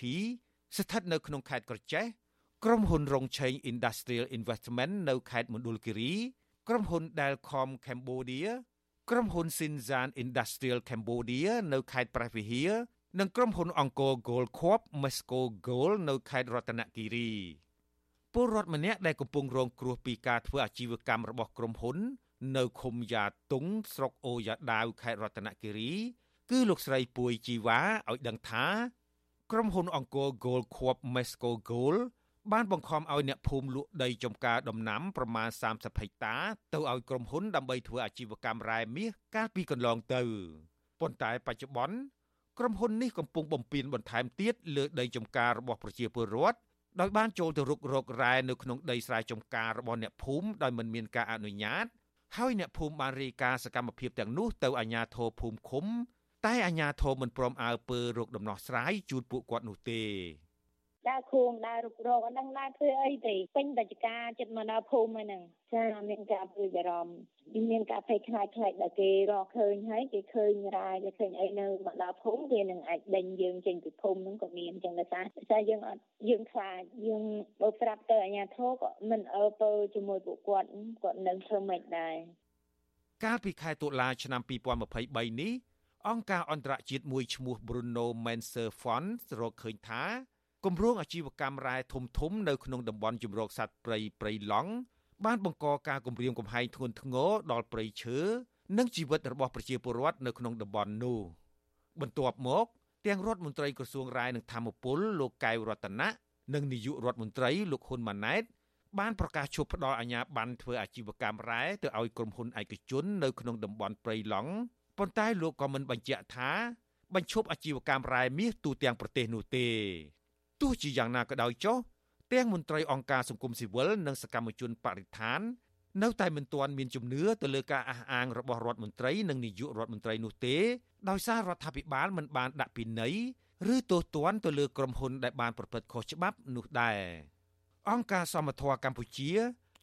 ស្ថិតនៅក្នុងខេត្តក្រចេះក្រុមហ៊ុនរងឆេង Industrial Investment នៅខេត្តមណ្ឌលគិរីក្រុមហ៊ុន Delcom Cambodia ក្រុមហ៊ុន Sinzan Industrial Cambodia នៅខេត្តព្រះវិហារនិងក្រុមហ៊ុនអង្គរ Gold Corp Mesco Gold នៅខេត្តរតនគិរីពលរដ្ឋម្នាក់ដែលកំពុងរងគ្រោះពីការធ្វើអាជីវកម្មរបស់ក្រុមហ៊ុន នៅឃុំយ៉ាតុងស្រុកអូយ៉ាដាវខេត្តរតនគិរី គឺលោកស្រីពួយជីវ៉ាឲ្យដឹងថា ក្រុមហ៊ុនអង្គរ Gold Corp Mesco Gold បានបង្ខំឲ្យអ្នកភូមិលក់ដីចំការដំណាំប្រមាណ30ហិកតា ទៅឲ្យក្រុមហ៊ុនដើម្បីធ្វើអាជីវកម្មរ៉ែមាសកាលពីកន្លងទៅប៉ុន្តែបច្ចុប្បន្នក្រុមហ៊ុននេះកំពុងបំពេញបន្ថែមទៀតលើដីចំការរបស់ប្រជាពលរដ្ឋដោយបានចូលទៅរុករករ៉ែនៅក្នុងដីស្រែចម្ការរបស់អ្នកភូមិដោយមិនមានការអនុញ្ញាត ហើយអ្នកភូមិបានរាយការណ៍សកម្មភាពទាំងនោះទៅអាជ្ញាធរភូមិឃុំ តែអាជ្ញាធរមិនព្រមអើពើរកដំណោះស្រាយជូនពួកគាត់នោះទេដើរខួងដើររុករកអត់ដឹងដើរធ្វើអីទេពេញតចការចិត្តមកដល់ភូមិហ្នឹងចាមានការព្រួយបារម្ភមានការភ័យខ្លាចខ្លាចដល់គេរកឃើញហើយគេឃើញរាយគេឃើញអីនៅមកដល់ភូមិគេនឹងអាចដេញយើងចេញពីភូមិហ្នឹងក៏មានចឹងដែរថាតែយើងអត់យើងខ្លាចយើងបើប្រាប់ទៅអាជ្ញាធរក៏មិនអើពើជាមួយពួកគាត់គាត់នឹងធ្វើមិនដែរកាលពីខែតុលាឆ្នាំ2023នេះ អង្គការអន្តរជាតិមួយឈ្មោះ Bruno Menser Fund រកឃើញថាគម្រោងអាជីវកម្មរ៉ែធំធំនៅក្នុងតំបន់ជំរកសត្វព្រៃព្រៃឡង់បានបង្កការគំរាមកំហែងធ្ងន់ធ្ងរដល់ព្រៃឈើនិងជីវិតរបស់ប្រជាពលរដ្ឋនៅក្នុងតំបន់នោះបន្ទាប់មកទាំងរដ្ឋមន្ត្រីក្រសួងរាយនិងធម្មពលលោកកែវរតនៈនិងនាយករដ្ឋមន្ត្រីលោកហ៊ុនម៉ាណែតបានប្រកាសឈប់ផ្ដល់អាជ្ញាប័ណ្ណធ្វើអាជីវកម្មរ៉ែទៅឲ្យក្រុមហ៊ុនឯកជននៅក្នុងតំបន់ព្រៃឡង់ ប៉ុន្តែលោកក៏មិនបញ្ជាក់ថាបញ្ឈប់អាជីវកម្មរ៉ែមាសទូទាំងប្រទេសនោះទេទោះជាយ៉ាងណាក៏ដោយចុះទាំងមន្ត្រីអង្គការសង្គមស៊ីវិលនិងសកម្មជនបរិស្ថាន នៅតែមិនទាន់មានជំនឿទៅលើការអះអាងរបស់រដ្ឋមន្ត្រីនិងនាយករដ្ឋមន្ត្រីនោះទេដោយសាររដ្ឋាភិបាលមិនបានដាក់ពិន័យឬទោសទណ្ឌទៅលើក្រុមហ៊ុនដែលបានប្រព្រឹត្តខុសច្បាប់នោះដែរអង្គការសមត្ថៈកម្ពុជា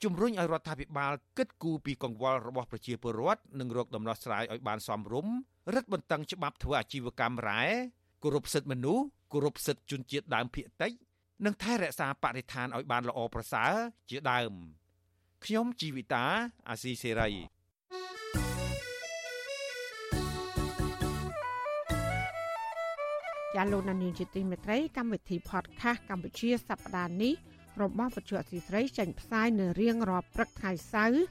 ជំរុញឲ្យរដ្ឋាភិបាលគិតគូរពីកង្វល់របស់ប្រជាពលរដ្ឋនិងរកដំណោះស្រាយឲ្យបានសមរម្យរឹតបន្តឹងច្បាប់ធ្វើអាជីវកម្មរ៉ែគោរពសិទ្ធិមនុស្សគោរពសិទ្ធិជនជាតិដើមភាគតិច និងថែរក្សាបរិស្ថានឲ្យបានល្អប្រសើរជាដើមខ្ញុំជីវិតាអាស៊ីសេរីជាលោកនានីជាទីមេត្រីកម្មវិធី podcast កម្ពុជាសប្តាហ៍នេះ របស់វិទ្យុអស៊ីស្រីចេញផ្សាយនៅរៀងរាល់ព្រឹកថ្ងៃសៅរ៍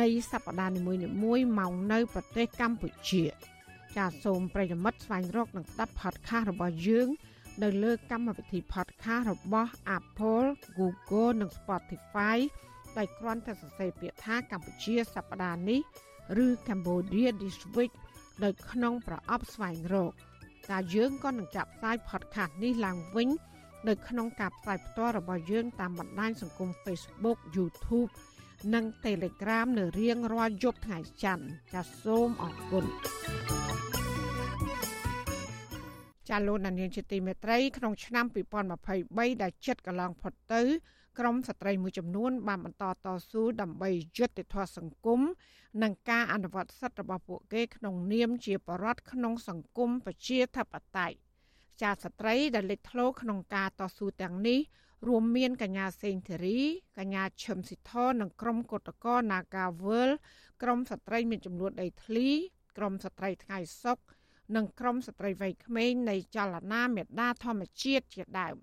នៃសប្តាហ៍នីមួយៗមកនៅប្រទេសកម្ពុជា ចាសសូមប្រិយមិត្តស្វែងរកនិងស្ដាប់ podcast របស់យើង នៅលើកម្មវិធី podcast របស់ Apple, Google និង Spotify ដោយគ្រាន់តែសរសេរពាក្យថាកម្ពុជាសប្តាហ៍នេះឬ Cambodia this week នៅក្នុងប្រអប់ស្វែងរកតែយើងក៏នឹងចាប់ផ្សាយ podcast នេះឡើងវិញ នៅក្នុងការផ្សាយផ្ទាល់របស់យើងតាមបណ្ដាញសង្គម Facebook, YouTube និង Telegram នៅរៀងរាល់យប់ថ្ងៃច័ន្ទចាសសូមអរគុណចាលោកនាងជាទីមេត្រីក្នុងឆ្នាំ2023ដែលចិត្តកន្លងផុតទៅក្រមស្ត្រីមួយចំនួនបានបន្តតស៊ូដើម្បីយុត្តិធម៌សង្គមនិងការអនុវត្តសិទ្ធិរបស់ពួកគេក្នុងនាមជាបរិវត្តក្នុងសង្គមប្រជាធិបតេយ្យ ចាស្ត្រីដែលលេចធ្លោក្នុងការតស៊ូទាំងនេះរួមមានកញ្ញាសេងធីរីកញ្ញាឈឹមស៊ីធនិងក្រុមកុតកោ Nagawal ក្រុមស្ត្រីមានចំនួនដីធ្លីក្រុមស្ត្រីថ្ងៃសុខនិងក្រមស្ត្រីវ័យក្មេងនៃចលនាមេដាធម្មជាតិជាដើម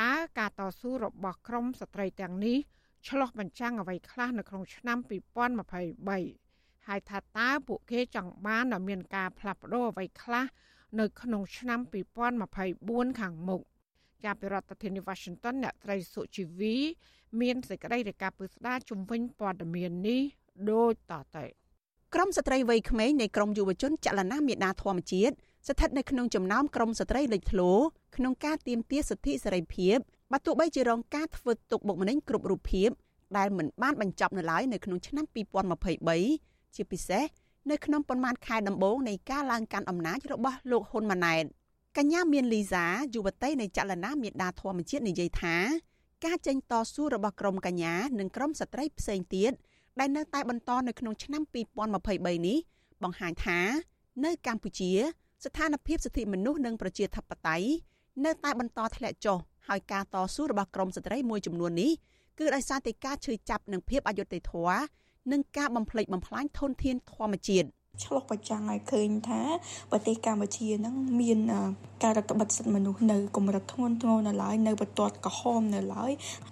តើការតស៊ូរបស់ក្រមស្ត្រីទាំងនេះឆ្លោះបញ្ចាំងអ្វីខ្លះនៅក្នុងឆ្នាំ2023ហើយថាតើពួកគេចង់បានឲ្យមានការផ្លាស់ប្ដូរអ្វីខ្លះ នៅក្នុងឆ្នាំ2024ខាងមុខចាប់ពីរដ្ឋធានី Washington អ្នកត្រីសុជីវី មានសេចក្តីរាយការណ៍ពឹស្ដារជំវិញព័ត៌មាននេះដូចតទៅក្រមស្ត្រីវ័យក្មេងនៃក្រមយុវជនចលនាមេដាធម្មជាតិស្ថិតនៅក្នុងចំណោមក្រមស្ត្រីលេចធ្លោក្នុងការទាមទារសិទ្ធិសេរីភាពបើទោះបីជារងការធ្វើទុកបុកម្នេញគ្រប់រូបភាពដែលមិនបានបញ្ចប់នៅឡើយនៅក្នុងឆ្នាំ2023ជាពិសេស នៅក្នុងប៉ុន្មានខែដំបូងនៃការឡើងកាន់អំណាចរបស់លោកហ៊ុនម៉ាណែតកញ្ញាមានលីសាយុវតីនៃចលនាមេដាធម្មជាតិនិយាយថាការចេញតស៊ូរបស់ក្រមកញ្ញានិងក្រមស្ត្រីផ្សេងទៀតដែលនៅតែបន្តនៅក្នុងឆ្នាំ2023នេះបង្ហាញថា នៅកម្ពុជា ស្ថានភាពសិទ្ធិមនុស្សនិងប្រជាធិបតេយ្យនៅតែបន្តធ្លាក់ចុះហើយការតស៊ូរបស់ក្រមស្ត្រីមួយចំនួននេះគឺដោយសារតែការឈឺចាប់និងភាពអយុត្តិធម៌ និងការបំផ្លិចបំផ្លាញធនធានធម្មជាតិ ឆ្លុះបញ្ចាំងឲ្យឃើញថាប្រទេសកម្ពុជានឹងមានការរដ្ឋបិទសិទ្ធិមនុស្សនៅកម្រិតធ្ងន់ធ្ងរនៅឡើយនៅបន្ទាត់ក្រហមនៅឡើយ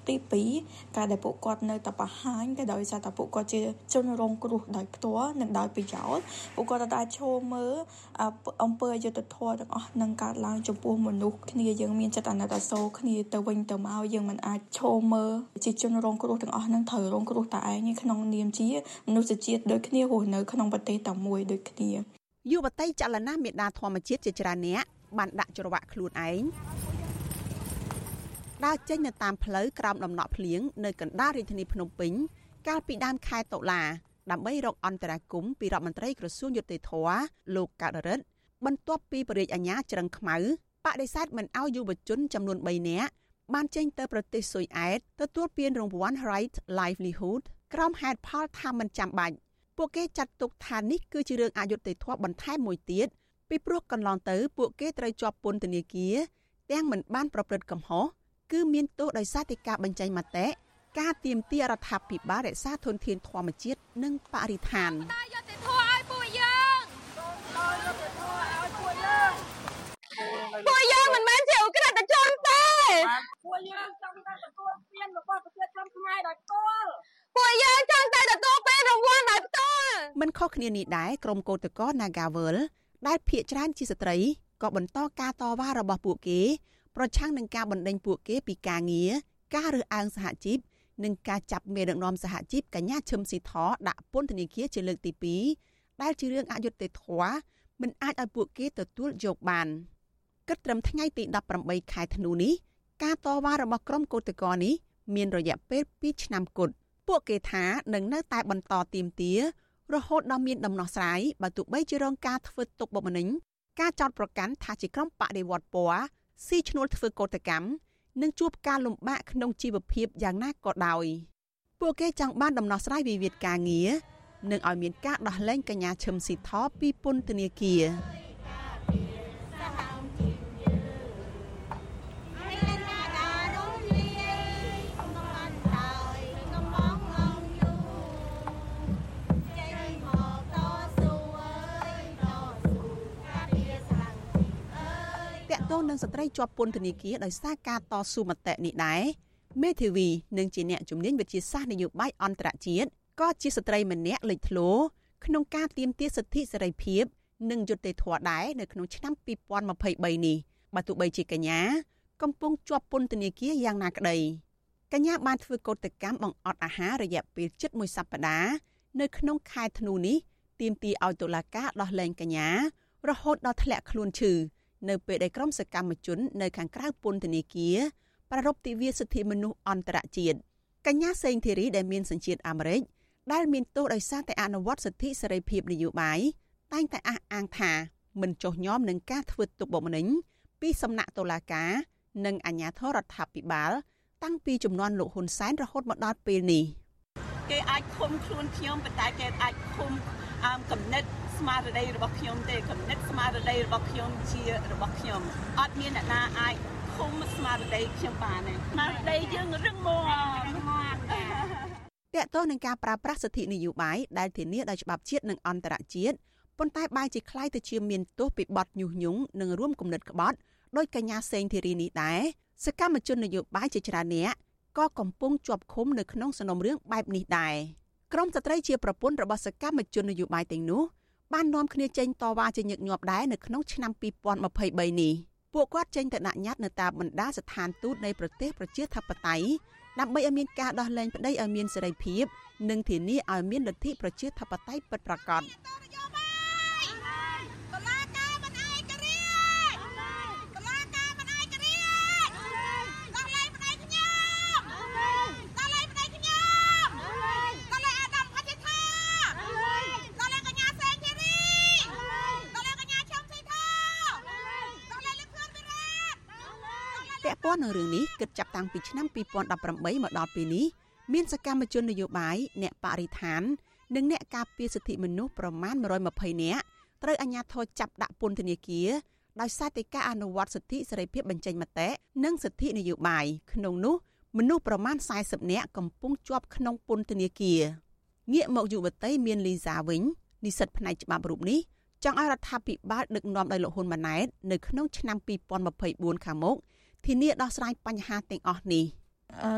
ទី2ការដែលពួកគាត់នៅតែបង្ហាញក៏ដោយសារតែពួកគាត់ជាជនរងគ្រោះដោយផ្ទាល់និងដោយប្រយោជន៍ពួកគាត់តែឈោមើលអំពើអយុត្តិធម៌ទាំងអស់នឹងកើតឡើងចំពោះមនុស្សគ្នាយើងមានចិត្តអាណិតអាសូរគ្នាទៅវិញទៅមកយើងមិនអាចឈោមើលជាជនរងគ្រោះទាំងអស់នឹងត្រូវរងគ្រោះតែឯងក្នុងនាមជាមនុស្សជាតិដូចគ្នារស់នៅក្នុងប្រទេសតែមួយដូចគ្នាយុវតីចលនាមេដាធម្មជាតិជាច្រើនអ្នកបានដាក់ច្រវាក់ខ្លួនឯងដើរចេញនៅតាមផ្លូវក្រោមដំណក់ភ្លៀងនៅកណ្ដាលរាជធានីភ្នំពេញកាលពីដើមខែតុលាដើម្បីរកអន្តរាគមពីរដ្ឋមន្ត្រីក្រសួងយុតិធធលោកកើតរិទ្ធបន្ទាប់ពីបរិយាអាញាច្រឹងខ្មៅបដិសេធមិនអោយយុវជនចំនួន3នាក់បានចេញទៅប្រទេសស៊ុយអែតទទួលពានរង្វាន់ Right Livelihood ក្រោមហេតុផលថាមិនចាំបាច់ ពួកគេចាត់ទុកថានេះគឺជារឿងអយុត្តិធម៌បន្ថែមមួយទៀតពីព្រោះកន្លងទៅពួកគេត្រូវជាប់ពន្ធនាគារទាំងមិនបានប្រព្រឹត្តកំហុសគឺមានទោសដោយសារតែការបញ្ចេញមតិការទៀមទារដ្ឋាភិបាលរក្សាធនធានធម្មជាតិនិងបរិស្ថានយុត្តិធម៌ឲ្យពួកយើងពួកយើងមិនមែនជាអក្រិតជនទេពួកយើងចង់តែទទួលពានរបស់ប្រទេសខ្មែរដោយផ្ទាល់ ពួកយើងចង់តែទទួលពេលរង្វាន់ដោយផ្ទាល់មិនខុសគ្នានេះដែរក្រុមកោតក្រ Nagawal ដែលភ ieck ច្រើនជាស្ត្រីក៏បន្តការតវ៉ារបស់ពួកគេ ប្រឆាំងនឹងការបណ្តេញពួកគេពីការងារការរើសអើងសហជីពនិងការចាប់មេដឹកនាំសហជីពកញ្ញាឈឹមស៊ីធដាក់ពន្ធនាគារជាលើកទី2ដែលជារឿងអយុត្តិធម៌មិនអាចឲ្យពួកគេទទួលយកបានគិតត្រឹមថ្ងៃទី18ខែធ្នូនេះការតវ៉ារបស់ក្រុមកោតក្រនេះមានរយៈពេល2ឆ្នាំគត់ ពួកគេថានឹងនៅតែបន្តទៀមទារហូតដល់មានដំណោះស្រាយបើទោះបីជារងការធ្វើទុកបុកម្នេញការចោទប្រកាន់ថាជាក្រុមបដិវត្តពណ៌ស៊ីឈ្នួលធ្វើកោតកម្មនិងជួបការលំបាកក្នុងជីវភាពយ៉ាងណាក៏ដោយពួកគេចង់បានដំណោះស្រាយវិវាទការងារនិងឲ្យមានការដោះលែងកញ្ញាឈឹមស៊ីថពីពន្ធនាគារ ទងនឹងស្ត្រីជាប់ពន្ធនាគារដោយសារការតស៊ូមតិនេះដែរមេធាវីនិងជាអ្នកជំនាញវិទ្យាសាស្ត្រនយោបាយអន្តរជាតិក៏ជាស្ត្រីម្នាក់លេចធ្លោក្នុងការទាមទារសិទ្ធិសេរីភាព និងយុត្តិធម៌ដែរនៅក្នុងឆ្នាំ2023នេះបើទោះបីជាកញ្ញាកំពុងជាប់ពន្ធនាគារយ៉ាងណាក្តីកញ្ញាបានធ្វើកោតកម្មបង្អត់អាហាររយៈពេលជិតមួយសប្តាហ៍នៅក្នុងខែធ្នូនេះទាមទារឲ្យតុលាការដោះលែងកញ្ញារហូតដល់ធ្លាក់ខ្លួនឈឺ នៅពេលដែលក្រុមសកម្មជននៅខាងក្រៅពន្ធនាគារប្រារព្ធទិវាសិទ្ធិមនុស្សអន្តរជាតិកញ្ញាសេងធីរីដែលមានសញ្ជាតិអាមេរិកដែលមានទោសដោយសារតែអនុវត្តសិទ្ធិសេរីភាពនយោបាយតែងតែអះអាងថាមិនចុះញោមនឹងការធ្វើទុកបុកម្នេញពីសំណាក់តុលាការ និងអាជ្ញាធររដ្ឋាភិបាល តាំងពីចំនួនលោកហ៊ុនសែនរហូតមកដល់ពេលនេះគេអាចឃុំខ្លួនខ្ញុំប៉ុន្តែគេអាចឃុំ កំណត់ស្មារតីរបស់ខ្ញុំទេគំនិតស្មារតីរបស់ខ្ញុំជារបស់ខ្ញុំអត់មានអ្នកណាអាចឃុំស្មារតីខ្ញុំបានទេស្មារតីយើងរឹងមាំរឹងមាំតើតើនឹងការប្រើប្រាស់សិទ្ធិនយោបាយដែលធានាដោយច្បាប់ជាតិនិងអន្តរជាតិប៉ុន្តែបែរជាคล้ายទៅជាមានទោសពីបទញុះញង់និងរួមគំនិតក្បត់ដោយកញ្ញាសេងធីរីនេះដែរសកម្មជននយោបាយជាច្រើនអ្នកក៏កំពុងជាប់ឃុំនៅក្នុងសំណុំរឿងបែបនេះដែរ ក្រមស្ត្រីជាប្រពន្ធរបស់សកម្មជននយោបាយទាំងនោះបាននាំគ្នាចេញតវ៉ាជាញឹកញាប់ដែរនៅក្នុងឆ្នាំ2023នេះពួកគាត់ចេញទៅដាក់ញត្តិនៅតាមបណ្ដាស្ថានទូតនៃប្រទេសប្រជាធិបតេយ្យដើម្បីឲ្យមានការដោះលែងប្តីឲ្យមានសេរីភាព និងធានាឲ្យមានលទ្ធិប្រជាធិបតេយ្យពិតប្រាកដ ព័ន្ធនឹងរឿងនេះគិតចាប់តាំងពីឆ្នាំ2018មកដល់ពេលនេះមានសកម្មជននយោបាយអ្នកបរិស្ថាន និងអ្នកការពារសិទ្ធិមនុស្សប្រមាណ120នាក់ត្រូវអាជ្ញាធរចាប់ដាក់ពន្ធនាគារដោយសារតែការអនុវត្តសិទ្ធិសេរីភាពបញ្ចេញមតិនិងសិទ្ធិនយោបាយក្នុងនោះមនុស្សប្រមាណ40នាក់កំពុងជាប់ក្នុងពន្ធនាគារងាកមកយុវតីមានលីសាវិញនិស្សិតផ្នែកច្បាប់រូបនេះចង់ឲ្យរដ្ឋាភិបាលដឹកនាំដោយលោកហ៊ុនម៉ាណែតនៅក្នុងឆ្នាំ2024ខាងមុខ ធានាដោះស្រាយបញ្ហាទាំងអស់នេះ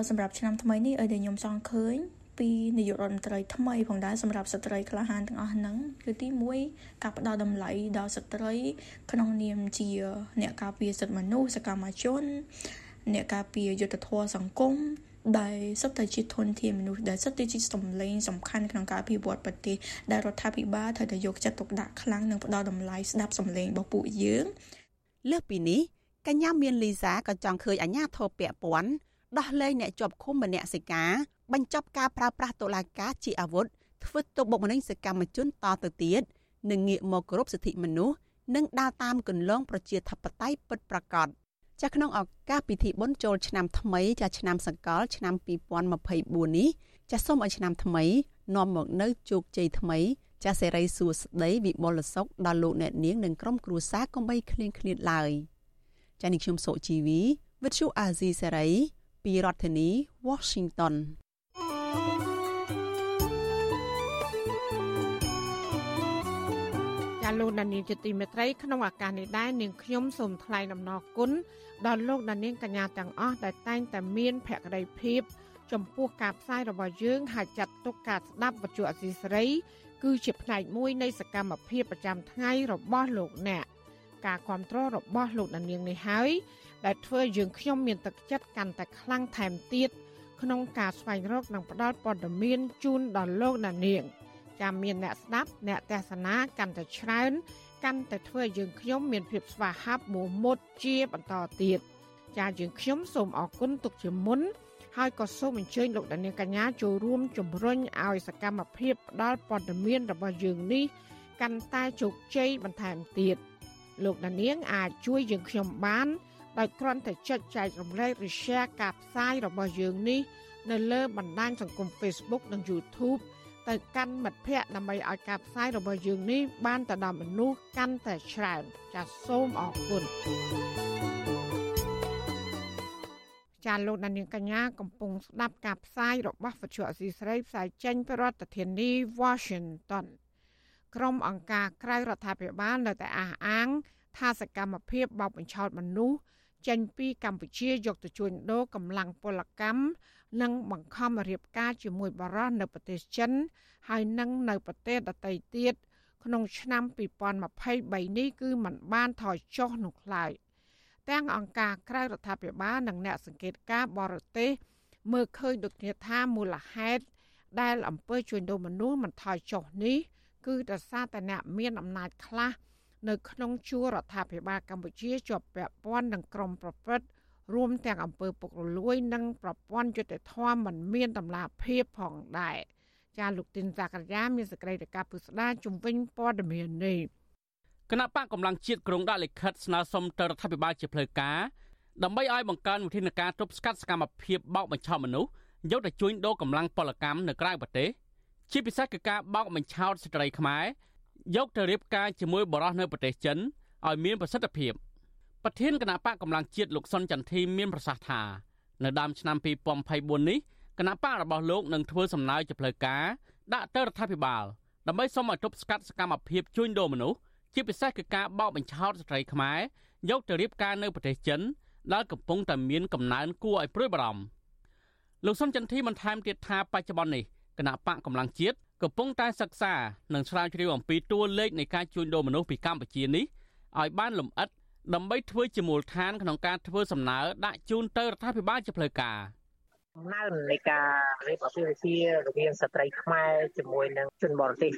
សម្រាប់ឆ្នាំថ្មីនេះឲ្យតែខ្ញុំចង់ឃើញពីនាយករដ្ឋមន្ត្រីថ្មីផងដែរសម្រាប់ស្ត្រីក្លាហានទាំងអស់ហ្នឹងគឺទី1ការផ្ដល់តម្លៃដល់ស្ត្រី ក្នុងនាមជា អ្នកការពារសិទ្ធិមនុស្សសកម្មជន អ្នកការពារយុត្តិធម៌សង្គមដែលសុទ្ធតែជាធនធានមនុស្សដែលសុទ្ធតែជាសម្លេងសំខាន់ក្នុងការអភិវឌ្ឍប្រទេសដែលរដ្ឋាភិបាលត្រូវតែយកចិត្តទុកដាក់ខ្លាំងនិងផ្ដល់តម្លៃស្ដាប់សម្លេងរបស់ពួកយើងលើសពីនេះ កញ្ញាមានលីសាក៏ចង់ឃើញអាជ្ញាធរពាក់ព័ន្ធដោះលែងអ្នកជាប់ឃុំម្នាក់សិកាបញ្ចប់ការប្រើប្រាស់តុលាការជាអាវុធធ្វើទុកបុកម្នេញសកម្មជនតទៅទៀតនិងងាកមកគោរពសិទ្ធិមនុស្សនិងដើរតាមគន្លងប្រជាធិបតេយ្យពិតប្រាកដចាក្នុងឱកាសពិធីបុណ្យចូលឆ្នាំថ្មីចាឆ្នាំសកលឆ្នាំ2024នេះចាសូមឲ្យឆ្នាំថ្មីនាំមកនៅជោគជ័យថ្មី ចាសេរីសួស្តីវិបុលសុខដល់លោកអ្នកនាងនិងក្រុមគ្រួសារកុំបីឃ្លៀងឃ្លាតឡើយ ចានេះខ្ញុំសុជីវី វិទ្យុអាស៊ីសេរីពីរដ្ឋធានី Washington ាលោកដានៀងជាទីមេត្រីក្នុងឱកាសនេះដែរនាងខ្ញុំសូមថ្លែងអំណរគុណដល់លោកដានៀងកញ្ញាទាំងអស់ដែលតែងតែមានភក្ដីភាព ចំពោះការផ្សាយរបស់យើងហើយចាត់ទុកការស្ដាប់វិទ្យុអសីសេរី គឺជាផ្នែកមួយនៃសកម្មភាពប្រចាំថ្ងៃរបស់លោកអ្នក ការគ្រប់គ្រងរបស់លោកដានៀងនេះហើយដែលធ្វើយើងខ្ញុំមានទឹកចិត្តកាន់តែខ្លាំងថែមទៀតក្នុងការស្វែងរកនិងផ្តល់ព័ត៌មានជូនដល់លោកដានៀងចាំមានអ្នកស្ដាប់អ្នកទេសនាកាន់តែច្រើនកាន់តែធ្វើឲ្យយើងខ្ញុំមានភាពស្វាហាប់មោះមុតជាបន្តទៀតចាយើងខ្ញុំសូមអរគុណទុកជាមុនហើយក៏សូមអញ្ជើញលោកដានៀងកញ្ញាចូលរួមជំរុញឲ្យសកម្មភាពផ្ដល់ព័ត៌មានរបស់យើងនេះកាន់តែជោគជ័យបន្ថែមទៀត លោកដានៀងអាចជួយយើងខ្ញុំបានដោយគ្រាន់តែចុចចែករំលែកឬ share ការផ្សាយរបស់យើងនេះនៅលើបណ្ដាញសង្គម Facebook និង YouTube ទៅកាន់មិត្តភ័ក្តិដើម្បីឲ្យការផ្សាយរបស់យើងនេះបានទៅដល់មនុស្សកាន់តែច្រើនចាសសូមអរគុណចាលោកដានៀងកញ្ញាកំពុងស្ដាប់ការផ្សាយរបស់វិទ្យុអសីស្រីផ្សាយចេញពីរដ្ឋធានី Washington ក្រុមអង្គការក្រៅរដ្ឋាភិបាលនៅតែអះអាង ថាសកម្មភាពបោកបញ្ឆោតមនុស្សចេញពីកម្ពុជាយកទៅជួញដូរកម្លាំងពលកម្មនិងបង្ខំរៀបការជាមួយបារាំងនៅប្រទេសចិន ហើយនិងនៅប្រទេសដទៃទៀតក្នុងឆ្នាំ2023នេះគឺมันបានថយចុះនោះឡើយទាំងអង្គការក្រៅរដ្ឋាភិបាលនិងអ្នកសង្កេតការបរទេសមើលឃើញដូចគ្នាថាមូលហេតុដែលអំពើជួញដូរមនុស្សមិនថយចុះនេះ គឺដោយសារតែអ្នកមានអំណាចខ្លះនៅក្នុងជួររដ្ឋាភិបាលកម្ពុជាជាប់ពាក់ព័ន្ធនឹងក្រមប្រព្រឹត្តរួមទាំងអំពើពុករលួយ និងប្រព័ន្ធយុតិធម៌មិនមានតម្លាភាពផងដែរចាលោកទីនសាករាមានសេចក្តីរាយការណ៍ពុស្ដាជំវិញព័ត៌មាននេះគណៈបកកម្លាំងជាតិក្រុងដាក់លិខិតស្នើសុំទៅរដ្ឋាភិបាលជាផ្លូវការដើម្បីឲ្យបង្កើនវិធានការទប់ស្កាត់សកម្មភាពបោកបញ្ឆោតមនុស្សយកទៅជួញដូរកម្លាំងពលកម្មនៅក្រៅប្រទេស ជាពិសេសគឺការបោកបញ្ឆោតស្ត្រីខ្មែរយកទៅរៀបការជាមួយបរិសុទ្ធនៅប្រទេសចិនឲ្យមានប្រសិទ្ធភាព។ប្រធានគណៈបកកម្លាំងជាតិលោកសុនចន្ទធីមានប្រសាសន៍ថានៅដើមឆ្នាំ2024នេះគណៈបករបស់លោកនឹងធ្វើសំណើជាផ្លូវការដាក់ទៅរដ្ឋាភិបាលដើម្បីសុំឲ្យទប់ស្កាត់សកម្មភាពជួញដូរមនុស្សជាពិសេសគឺការបោកបញ្ឆោតស្ត្រីខ្មែរយកទៅរៀបការនៅប្រទេសចិនដែលកំពុងតែមានកំណើនគួរឲ្យព្រួយបារម្ភលោកសុនចន្ទធីបន្ថែមទៀតថាបច្ចុប្បន្ននេះ គណៈបកកម្លាំងជាតិកំពុងតែសិក្សានិងស្រាវជ្រាវអំពីតួលេខនៃការជួញដូរមនុស្សពីកម្ពុជានេះឲ្យបានលម្អិតដើម្បីធ្វើជាមូលដ្ឋានក្នុងការធ្វើសំណើដាក់ជូនទៅរដ្ឋាភិបាលជាផ្លូវការដំ ណើរនៃការរៀបអាពាហ៍ពិពាហ៍រវាងស្ត្រីខ្មែរជាមួយនឹងជនបរទេស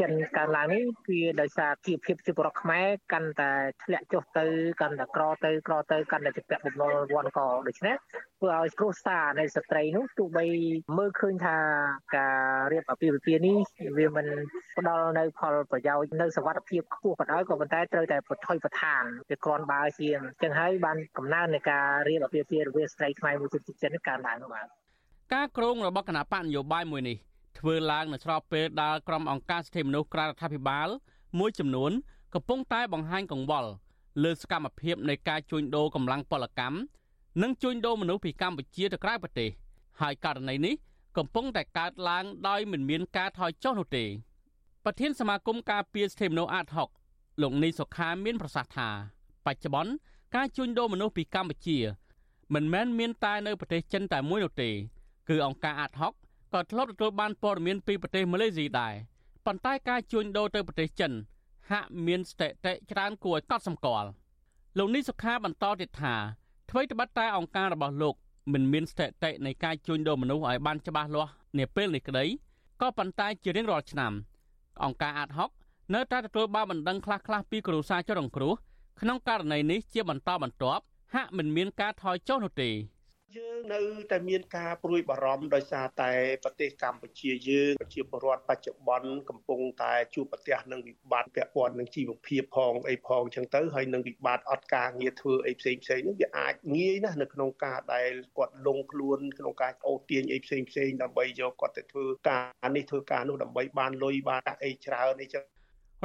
ចិនកើនឡើងនេះគឺដោយសារជីវភាពជាពលរដ្ឋខ្មែរកាន់តែធ្លាក់ចុះទៅកាន់តែក្រទៅក្រទៅកាន់តែជាពាក់បំណុលវ័នកដូច្នេះធ្វើឲ្យគ្រួសារនៃស្ត្រីនោះទោះបីមើលឃើញថាការរៀបអាពាហ៍ពិពាហ៍នេះវាមិនផ្ដល់នៅផលប្រយោជន៍នៅសុវត្ថិភាពខ្ពស់ក៏ដោយក៏ប៉ុន្តែត្រូវតែបថុយប្រឋានវាគ្រាន់បើជាអញ្ចឹងហើយបានកំណើននៃការរៀបអាពាហ៍ពិពាហ៍រវាងស្ត្រីខ្មែរមួយជំនាន់ចិនកើនឡើងបាទការក្រងរបស់គណៈបកនយោបាយមួយនេះធ្វើឡើងនៅស្របពេលដែលក្រុមអង្គការសិទ្ធិមនុស្សក្រៅរដ្ឋាភិបាល មួយចំនួនកំពុងតែបង្ហាញកង្វល់លើសកម្មភាពនៃការជួញដូរកម្លាំងពលកម្មនិងជួញដូរមនុស្សពីកម្ពុជាទៅក្រៅប្រទេស ហើយករណីនេះកំពុងតែកើតឡើងដោយមិនមានការថយចុះនោះទេប្រធានសមាគមការពារសិទ្ធិមនុស្សអាត6លោកនីសុខាមានប្រសាសន៍ថាបច្ចុប្បន្នការជួញដូរមនុស្សពីកម្ពុជា មិនមែនមានតែនៅប្រទេសចិនតែមួយនោះទេ គឺអង្គការអាត6ក៏ធ្លាប់ទទួលបានព័ត៌មានពីប្រទេសម៉ាឡេស៊ីដែរប៉ុន្តែការជួញដូរទៅប្រទេសចិន ហាក់មានស្ថិតិច្រើនគួរឲ្យកត់សម្គាល់លោកនេះសុខាបន្តទៀតថាអ្វីត្បិតតែអង្គការរបស់លោកមិនមានស្ថិតិនៃការជួញដូរមនុស្សឲ្យបានច្បាស់លាស់នាពេលនេះក្តីក៏ប៉ុន្តែជារៀងរាល់ឆ្នាំ អង្គការអាតហុកនៅតែទទួលបានបណ្ដឹងខ្លះៗពីគ្រួសារជនរងគ្រោះក្នុងករណីនេះជាបន្តបន្ទាប់ ហាក់មិនមានការថយចុះនោះទេយើងនៅតែមានការព្រួយបារម្ភដោយសារតែប្រទេសកម្ពុជាយើងប្រជាពលរដ្ឋបច្ចុប្បន្នកំពុងតែជួបប្រទះនឹងវិបត្តិពាក់ព័ន្ធនឹងជីវភាពផងអីផងអញ្ចឹងទៅហើយនឹងវិបត្តិអត់ការងារធ្វើអីផ្សេងផ្សេងនោះវាអាចងាយណាស់នៅក្នុងការដែលគាត់លងខ្លួនក្នុងការអូសទាញអីផ្សេងផ្សេងដើម្បីយកគាត់ទៅធ្វើការនេះធ្វើការនោះដើម្បីបានលុយបានអីច្រើនអីចឹង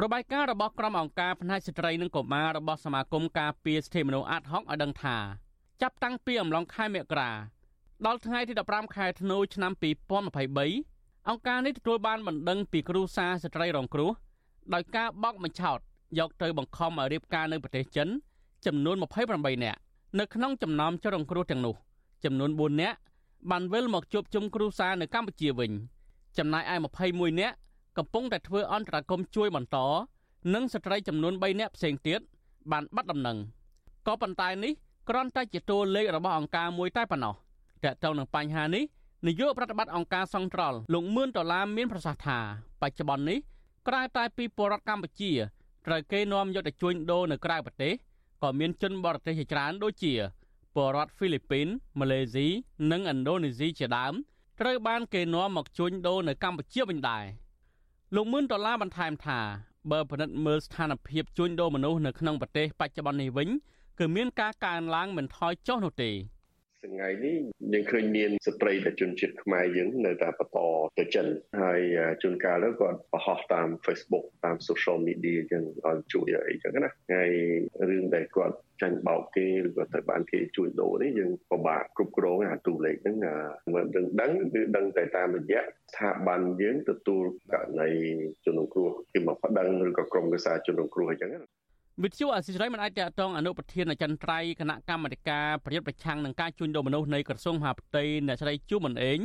របាយការណ៍របស់ក្រុមអង្គការផ្នែកស្ត្រីនិងកុមាររបស់សមាគមការពារសិទ្ធិមនុស្សអាត់ហុកឲ្យដឹងថាចាប់តាំងពីអំឡុងខែមករាដល់ថ្ងៃទី15ខែធ្នូឆ្នាំ2023អង្គការនេះទទួលបានបណ្ដឹងពីគ្រូសាស្ត្រីរងគ្រោះដោយការបោកបញ្ឆោតយកទៅបង្ខំឲ្យរៀបការនៅប្រទេសចិន ចំនួន28នាក់នៅក្នុងចំណោមជនរងគ្រោះទាំងនោះ ចំនួន4នាក់បានវិលមកជួបជុំគ្រូសានៅកម្ពុជាវិញ ចំណែកឯ21នាក់ កំពុងតែធ្វើអន្តរាគមជួយបន្តនិងស្ត្រីចំនួន3នាក់ផ្សេងទៀតបានបាត់ដំណឹងក៏ប៉ុន្តែនេះគ្រាន់តែជាតួលេខរបស់អង្គការមួយតែប៉ុណ្ណោះតើតើនឹងបញ្ហានេះនាយកប្រតិបត្តិអង្គការសង្ត្រល់លោកមឿនដុល្លារមានប្រសាសន៍ថាបច្ចុប្បន្ននេះក្រៅតែពីពលរដ្ឋកម្ពុជាត្រូវគេនាំយកទៅជួញដូរនៅក្រៅប្រទេសក៏មានជនបរទេសជាច្រើនដូចជាពលរដ្ឋហ្វីលីពីនម៉ាឡេស៊ីនិងឥណ្ឌូនេស៊ីជាដើមត្រូវបានគេនាំមកជួញដូរនៅកម្ពុជាវិញដែរ លោកមឿនដុល្លារបន្ថែមថាបើពិនិត្យមើលស្ថានភាពជួញដូរមនុស្សនៅក្នុងប្រទេសបច្ចុប្បន្ននេះវិញគឺមានការកើនឡើងមិនថយចុះនោះទេ ថ្ងៃនេះយើងឃើញមានស្ត្រីដែលជនជាតិខ្មែរយើងនៅតែបន្តទៅចិនហើយជួនកាលទៅគាត់បង្ហោះតាម Facebook តាម social media អញ្ចឹងឲ្យជួយអីចឹងណាហើយរឿងដែលគាត់ចាញ់បោកគេឬក៏ទៅបានគេជួយដូរនេះយើងពិបាកគ្រប់គ្រងអាតួលេខហ្នឹងមិនដឹងដឹងគឺដឹងតែតាមរយៈស្ថាប័នយើងទទួលករណីជនរងគ្រោះគេមកប្តឹងឬក៏ក្រុមគសាជនរងគ្រោះអញ្ចឹង វិទ្យុអសិរ័យមិនអាចតតងអនុប្រធានអចិន្ត្រៃយ៍គណៈកម្មាធិការប្រយុទ្ធប្រឆាំងនឹងការជួញដូរមនុស្សនៃក្រសួងមហាផ្ទៃអ្នកស្រីជួមិនអេង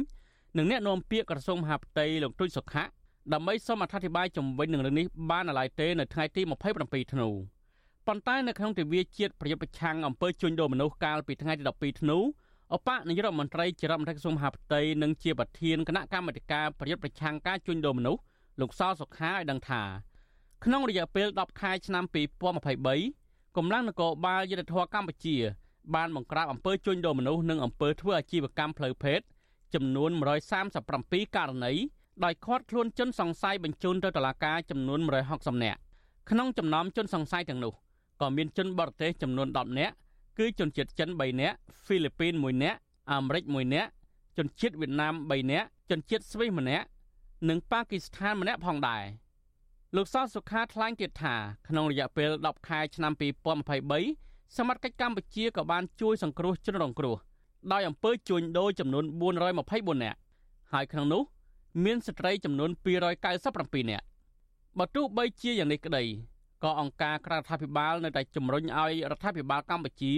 និងអ្នកនាំពាក្យក្រសួងមហាផ្ទៃលោកទូចសុខៈដើម្បីសូមអធិប្បាយជំវិញនឹងរឿងនេះបានឡើយទេនៅថ្ងៃទី27ធ្នូប៉ុន្តែនៅក្នុងទិវាជាតិប្រយុទ្ធប្រឆាំងអំពើជួញដូរមនុស្សកាលពីថ្ងៃទី12ធ្នូអបនាយករដ្ឋមន្ត្រីជារដ្ឋមន្ត្រីក្រសួងមហាផ្ទៃនិងជាប្រធានគណៈកម្មាធិការប្រយុទ្ធប្រឆាំងការជួញដូរមនុស្សលោកសោសុខាឲ្យដឹងថា ក្នុងរយៈពេល10ខែឆ្នាំ2023កម្លាំងនគរបាលយុទ្ធធរកម្ពុជាបានបង្ក្រាបអំពើជួញដូរមនុស្សនិងអំពើធ្វើអាជីវកម្មផ្លូវភេទចំនួន137ករណីដោយឃាត់ខ្លួនជនសង្ស័យបញ្ជូនទៅតុលាការចំនួន160នាក់ក្នុងចំណោមជនសង្ស័យទាំងនោះក៏មានជនបរទេសចំនួន10នាក់គឺជនជាតិចិន3នាក់ហ្វីលីពីន1នាក់អាមេរិក1នាក់ជនជាតិវៀតណាម3នាក់ជនជាតិស្វីស1នាក់និងប៉ាគីស្ថាន1នាក់ផងដែរ។ លោកសនសុខាថ្លែងទៀតថាក្នុងរយៈពេល10ខែឆ្នាំ2023សមត្ថកិច្ចកម្ពុជាក៏បានជួយសង្គ្រោះជនរងគ្រោះដោយអំពើជួញដូរចំនួន424នាក់ហើយក្នុងនោះមានស្ត្រីចំនួន297នាក់បើទោះបីជាយ៉ាងនេះក្តីក៏អង្គការក្រៅរដ្ឋាភិបាលនៅតែជំរុញឲ្យរដ្ឋាភិបាលកម្ពុជា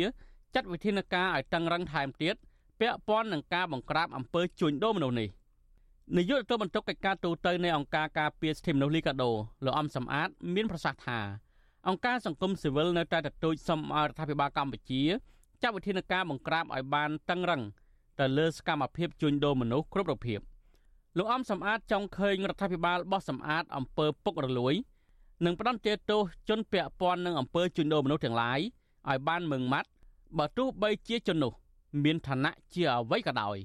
ចាត់វិធានការឲ្យតឹងរឹងថែមទៀតពាក់ព័ន្ធនឹងការបង្ក្រាបអំពើជួញដូរមនុស្សនេះ។ នាយកទទួលបន្ទុកកិច្ចការទូតទៅនៃអង្គការការពារសិទ្ធិមនុស្សលីកាដូលោកអំសំអាត មានប្រសាសន៍ថាអង្គការសង្គមស៊ីវិលនៅតែទទូចសុំឲ្យរដ្ឋាភិបាលកម្ពុជាចាត់វិធានការបង្ក្រាបឲ្យបានតឹងរឹងទៅលើសកម្មភាពជួញដូរមនុស្សគ្រប់រូបភាពលោកអំសំអាតចង់ឃើញរដ្ឋាភិបាលបោះសម្អាតអំពើពុករលួយ និងផ្ដន្ទាទោសជនពាក់ព័ន្ធនឹងអំពើជួញដូរមនុស្សទាំងឡាយឲ្យបានមឹងម៉ាត់បើទោះបីជាជននោះមានឋានៈជាអ្វីក៏ដោយ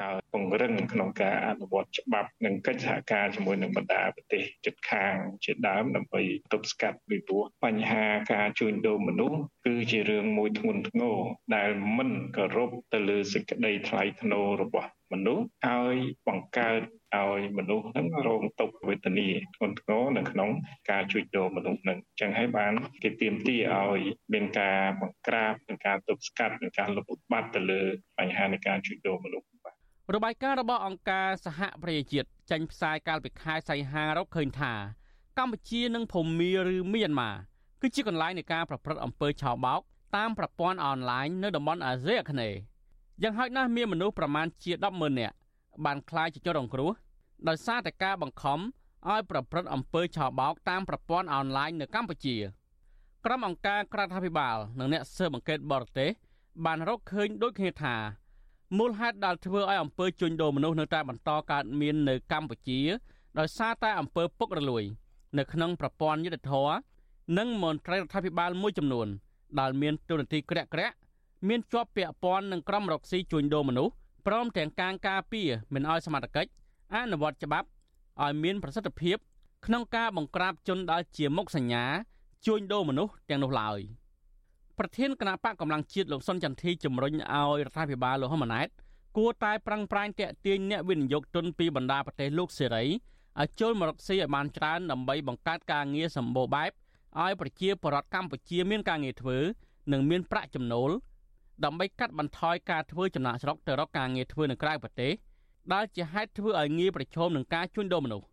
ហើយពង្រឹងក្នុងការអនុវត្តច្បាប់និងកិច្ចសហការជាមួយនឹងបណ្ដាប្រទេសជិតខាងជាដើមដើម្បីទប់ស្កាត់ពីព្រោះបញ្ហាការជួញដូរមនុស្សគឺជារឿងមួយធ្ងន់ធ្ងរដែលមិនគោរពទៅលើសេចក្តីថ្លៃថ្នូររបស់មនុស្សហើយបង្កើតឲ្យមនុស្សហ្នឹងរងទុក្ខវេទនាធ្ងន់ធ្ងរនៅក្នុងការជួញដូរមនុស្សហ្នឹងអញ្ចឹងហើយបានគេទាមទារឲ្យមានការបង្ក្រាបនិងការទប់ស្កាត់និងការលុបបំបាត់ទៅលើបញ្ហានៃការជួញដូរមនុស្ស របាយការណ៍របស់អង្គការសហប្រជាជាតិចេញផ្សាយកាលពីខែសីហារកឃើញថាកម្ពុជានិងភូមាឬមីយ៉ាន់ម៉ាគឺជាកន្លែងនៃការប្រព្រឹត្តអំពើឆោបោកតាមប្រព័ន្ធអនឡាញនៅតំបន់អាស៊ីអាគ្នេយ៍យ៉ាងហោចណាស់មានមនុស្សប្រមាណជា100000នាក់បានក្លាយជាជនរងគ្រោះដោយសារតែការបង្ខំឲ្យប្រព្រឹត្តអំពើឆោបោកតាមប្រព័ន្ធអនឡាញនៅកម្ពុជា ក្រុមអង្គការក្រៅរដ្ឋាភិបាល និងអ្នកស៊ើបអង្កេតបរទេសបានរកឃើញដូចគ្នាថា មូលហេតុដែលធ្វើឲ្យអំពើជួញដូរមនុស្សនៅតែបន្តកើតមាននៅកម្ពុជាដោយសារតែអំពើពុករលួយ នៅក្នុងប្រព័ន្ធយុត្តិធម៌និងមន្ត្រីរដ្ឋាភិបាលមួយចំនួនដែលមានទូនាទីក្រាក់ក្រាក់មានជាប់ពាក់ព័ន្ធនឹងក្រុមរកស៊ីជួញដូរមនុស្សព្រមទាំងការការពារមិនឲ្យសមត្ថកិច្ចអនុវត្តច្បាប់ឲ្យមានប្រសិទ្ធភាព ក្នុងការបង្ក្រាបជនដែលជាមុខសញ្ញាជួញដូរមនុស្សទាំងនោះឡើយ។ ប្រធានគណៈបកកម្លាំងជាតិលោកសុនចន្ទធីជំរុញឲ្យរដ្ឋាភិបាលលោកហ៊ុនម៉ាណែតគួរតែប្រឹងប្រែងតាក់ទាញអ្នកវិនិយោគទុនពីបណ្ដាប្រទេសលោកសេរីឲ្យចូលមករកស៊ីឲ្យបានច្រើនដើម្បីបង្កើតការងារសម្បូរបែបឲ្យប្រជាពលរដ្ឋកម្ពុជាមានការងារធ្វើ និងមានប្រាក់ចំណូលដើម្បីកាត់បន្ថយការធ្វើចំណាកស្រុកទៅរកការងារធ្វើនៅក្រៅប្រទេសដែលជាហេតុធ្វើឲ្យងារប្រឈមនឹងការជួញដូរមនុស្ស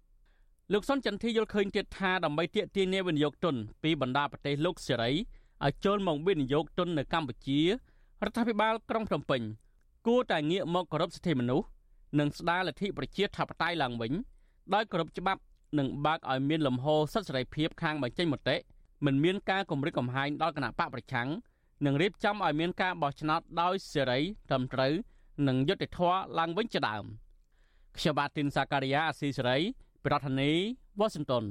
លោកសុនចន្ទធីយល់ឃើញទៀតថាដើម្បីទាក់ទាញអ្នកវិនិយោគទុនពីបណ្ដាប្រទេសលោកសេរី ឲ្យចូលមកវិនិយោគទុននៅកម្ពុជារដ្ឋាភិបាលក្រុងភ្នំពេញគួរតែងាកមកគោរពសិទ្ធិមនុស្សនិងស្ដារលទ្ធិប្រជាធិបតេយ្យឡើងវិញដោយគោរពច្បាប់និងបើកឲ្យមានលំហសិទ្ធិសេរីភាពខាងបញ្ចេញមតិមិនមានការគំរាមកំហែងដល់គណៈបកប្រឆាំងនិងរៀបចំឲ្យមានការបោះឆ្នោតដោយសេរីត្រឹមត្រូវនិងយុត្តិធម៌ឡើងវិញជាដើមខ្ញុំបាទទីនសាការីយ៉ាអស៊ីសេរីប្រធានាធិបតី Washington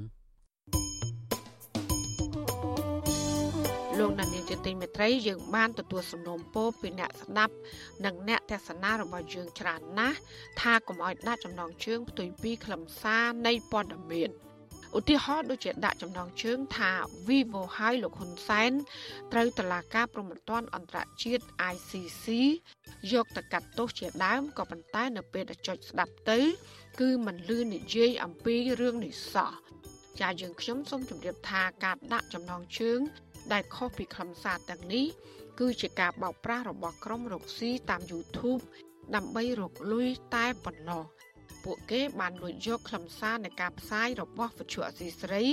លោកដានៀងជាទីមេត្រីយើងបានទទួលសំណូមពរពីអ្នកស្ដាប់និងអ្នកទស្សនារបស់យើងច្រើនណាស់ថាកុំឲ្យដាក់ចំណងជើងផ្ទុយពីខ្លឹមសារនៃព័ត៌មានឧទាហរណ៍ដូចជាដាក់ចំណងជើងថា Vivo ហើយលោកហ៊ុនសែនត្រូវតឡាការប្រំពន្ធអន្តរជាតិ ICC យកទៅកាត់ទោសជាដើមក៏ប៉ុន្តែនៅពេលដែលចុចស្ដាប់ទៅ គឺមិនលឺនិយាយអំពីរឿងនេះសោះចាយើងខ្ញុំសូមជម្រាបថាការដាក់ចំណងជើង ដែលខុសពីខ្លឹមសារទាំងនេះគឺជាការបោកប្រាស់របស់ក្រុមរកស៊ីតាម YouTube ដើម្បីរកលុយតែប៉ុណ្ណោះពួកគេបានលួចយកខ្លឹមសារនៃការផ្សាយរបស់វិទ្យុអសីស្រី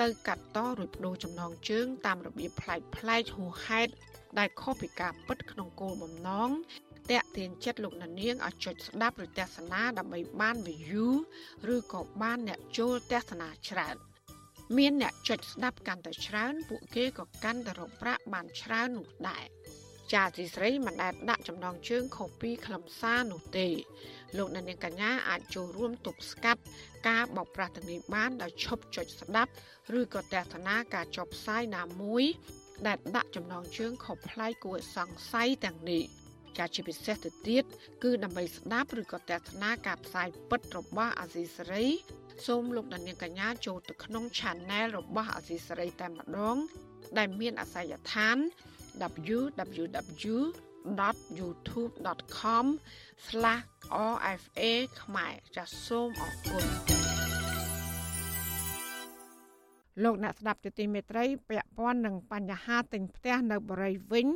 ទៅកាត់តរួចបដូរចំណងជើង តាមរបៀបប្លែកប្លែកហួសហេតុដែលខុសពីការពិតក្នុងគោលបំណងតាក់ទាញចិត្តលោកនាងឲ្យចុចស្ដាប់ឬទស្សនាដើម្បីបាន view ឬក៏បានអ្នកចូលទស្សនាច្រើន។ មានអ្នកចុចស្ដាប់កាន់តែច្រើន ពួកគេក៏កាន់តែរកប្រាក់បានច្រើននោះដែរចាទីស្រីមិនដែលដាក់ចំណងជើងខុសពីខ្លឹមសារនោះទេលោកអ្នកនាងកញ្ញាអាចចូលរួមទប់ស្កាត់ការបោកប្រាស់ទាំងនេះបានដោយឈប់ចុចស្ដាប់ឬក៏ទស្សនាការចុះផ្សាយណាមួយដែលដាក់ចំណងជើងខុសប្លែកគួរសង្ស័យទាំងនេះចាជាពិសេសទៅទៀតគឺដើម្បីស្ដាប់ឬក៏ទស្សនាការផ្សាយពិតរបស់អាស៊ីសេរី សូមលោកនាងកញ្ញាចូលទៅក្នុង Channel របស់អសីសេរីតែម្ដង ដែលមានអាសយដ្ឋាន www.youtube.com/rfa ខ្មែរចាសសូមអរគុណលោកអ្នកស្ដាប់ទទីមេត្រីពាក់ព័ន្ធនឹងបញ្ហាទិញផ្ទះនៅបរិយវិញ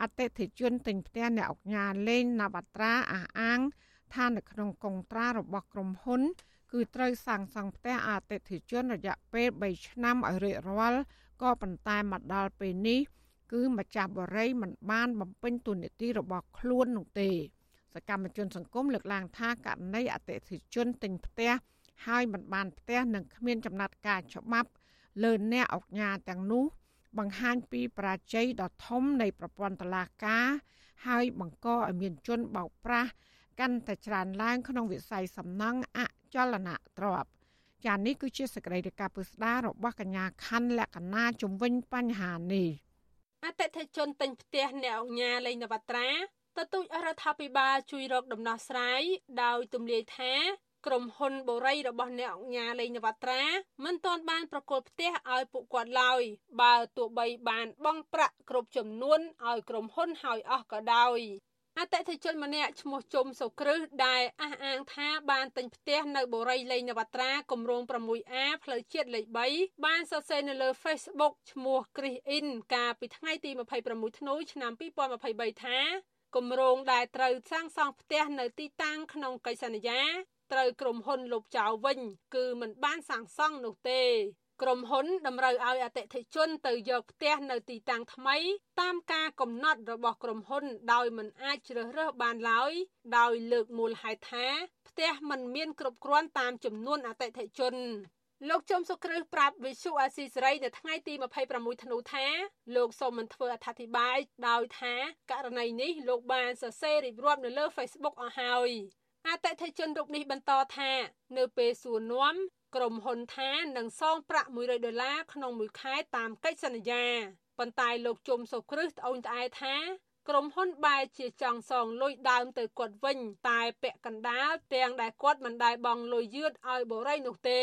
អតិថិជនទិញផ្ទះអ្នកអុកញ៉ាលេងនវត្រាអះអាងថានៅក្នុងកុងត្រារបស់ក្រុមហ៊ុន គឺត្រូវសាងសង់ផ្ទះអតិថិជនរយៈពេល3ឆ្នាំឲ្យរៀបរាល់ក៏ប៉ុន្តែមកដល់ពេលនេះ គឺម្ចាស់បរិយមិនបានបំពេញទូនាទីរបស់ខ្លួននោះទេសកម្មជនសង្គមលើកឡើងថាករណីអតិថិជនទិញផ្ទះហើយមិនបានផ្ទះនិងគ្មានចំណាត់ការច្បាប់លើអ្នកអុកញ៉ាទាំងនោះ បង្ហាញពីប្រាជ័យដ៏ធំនៃប្រព័ន្ធតុលាការហើយបង្កឲ្យមានជនបោកប្រាស់ កាន់តែច្រើនឡើងក្នុងវិស័យសំណង់អចលនទ្រព្យចានេះគឺជាសកម្មភាពពុស្ដារបស់កញ្ញាខណ្ឌលក្ខណាជំវិញបញ្ហានេះអតិថិជនទិញផ្ទះអ្នកអង្គញាលេងនវត្រាទទូចរដ្ឋាភិបាលជួយរកដំណោះស្រាយដោយទំលាយថាក្រុមហ៊ុនបូរីរបស់អ្នកអង្គញាលេងនវត្រាមិនទាន់បានប្រគល់ផ្ទះឲ្យពួកគាត់ឡើយបើទោះបីបានបង់ប្រាក់គ្រប់ចំនួនឲ្យក្រុមហ៊ុនហើយអស់ក៏ដោយ អតិថិជនម្នាក់ឈ្មោះជុំសុគ្រឹះដែលអះអាងថាបានទិញផ្ទះនៅបូរីលេងនវត្រាគម្រោង 6A ផ្លូវជាតិលេខ3បានសរសេរនៅលើ Facebook ឈ្មោះ Chris In កាលពីថ្ងៃទី26ធ្នូឆ្នាំ2023ថាគម្រោងដែលត្រូវសាងសង់ផ្ទះនៅទីតាំងក្នុងកិច្ចសន្យាត្រូវក្រុមហ៊ុនលុបចោលវិញ គឺមិនបានសាងសង់នោះទេ ក្រុមហ៊ុនតម្រូវឲ្យអតិថិជនទៅយកផ្ទះនៅទីតាំងថ្មី តាមការកំណត់របស់ក្រុមហ៊ុន ដោយមិនអាចជ្រើសរើសបានឡើយដោយលើកមូលហេតុថាផ្ទះមិនមានគ្រប់គ្រាន់តាមចំនួនអតិថិជនលោកជុំសុគ្រឹះប្រាប់វិសុអាស៊ីសេរីនៅថ្ងៃទី26ធ្នូថាលោកសូមមិនធ្វើអត្ថាធិប្បាយដោយថាករណីនេះលោកបានសរសេររៀបរាប់នៅលើ Facebook អស់ហើយអតិថិជនរូបនេះបន្តថា នៅពេលសួរនាំ ក្រុមហ៊ុនថានឹងសងប្រាក់100ដុល្លារក្នុងមួយខែតាមកិច្ចសន្យាប៉ុន្តែលោកជុំសុគ្រឹះត្អូញត្អែថាក្រុមហ៊ុនបែរជាចង់សងលុយដើមទៅគាត់វិញ តែពាក់កណ្ដាលទាំងដែលគាត់មិនដែលបង់លុយយឺតឲ្យបរិយនោះទេ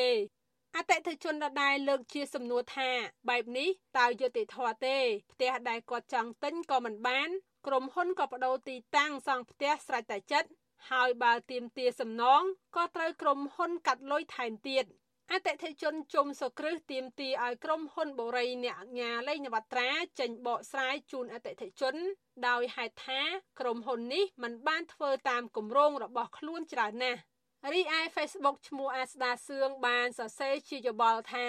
អតិថិជនដដែលលើកជាសំណួរថាបែបនេះតើយុត្តិធម៌ទេផ្ទះដែលគាត់ចង់ទិញក៏មិនបានក្រុមហ៊ុនក៏បដូរទីតាំងសង់ផ្ទះស្រេចតែចិត្តហើយបើទៀមទាសំណងក៏ត្រូវក្រុមហ៊ុនកាត់លុយថែមទៀត អតិថិជនជុំសុគ្រឹះទៀមទាឲ្យក្រុមហ៊ុនបូរីអ្នកញាលេងនវត្រាចេញបកស្រាយជូនអតិថិជន ដោយហេតុថាក្រុមហ៊ុននេះមិនបានធ្វើតាមគម្រោងរបស់ខ្លួនច្រើនណាស់រីឯ Facebook ឈ្មោះអាស្ដាសឿងបានសរសេរជាយោបល់ថា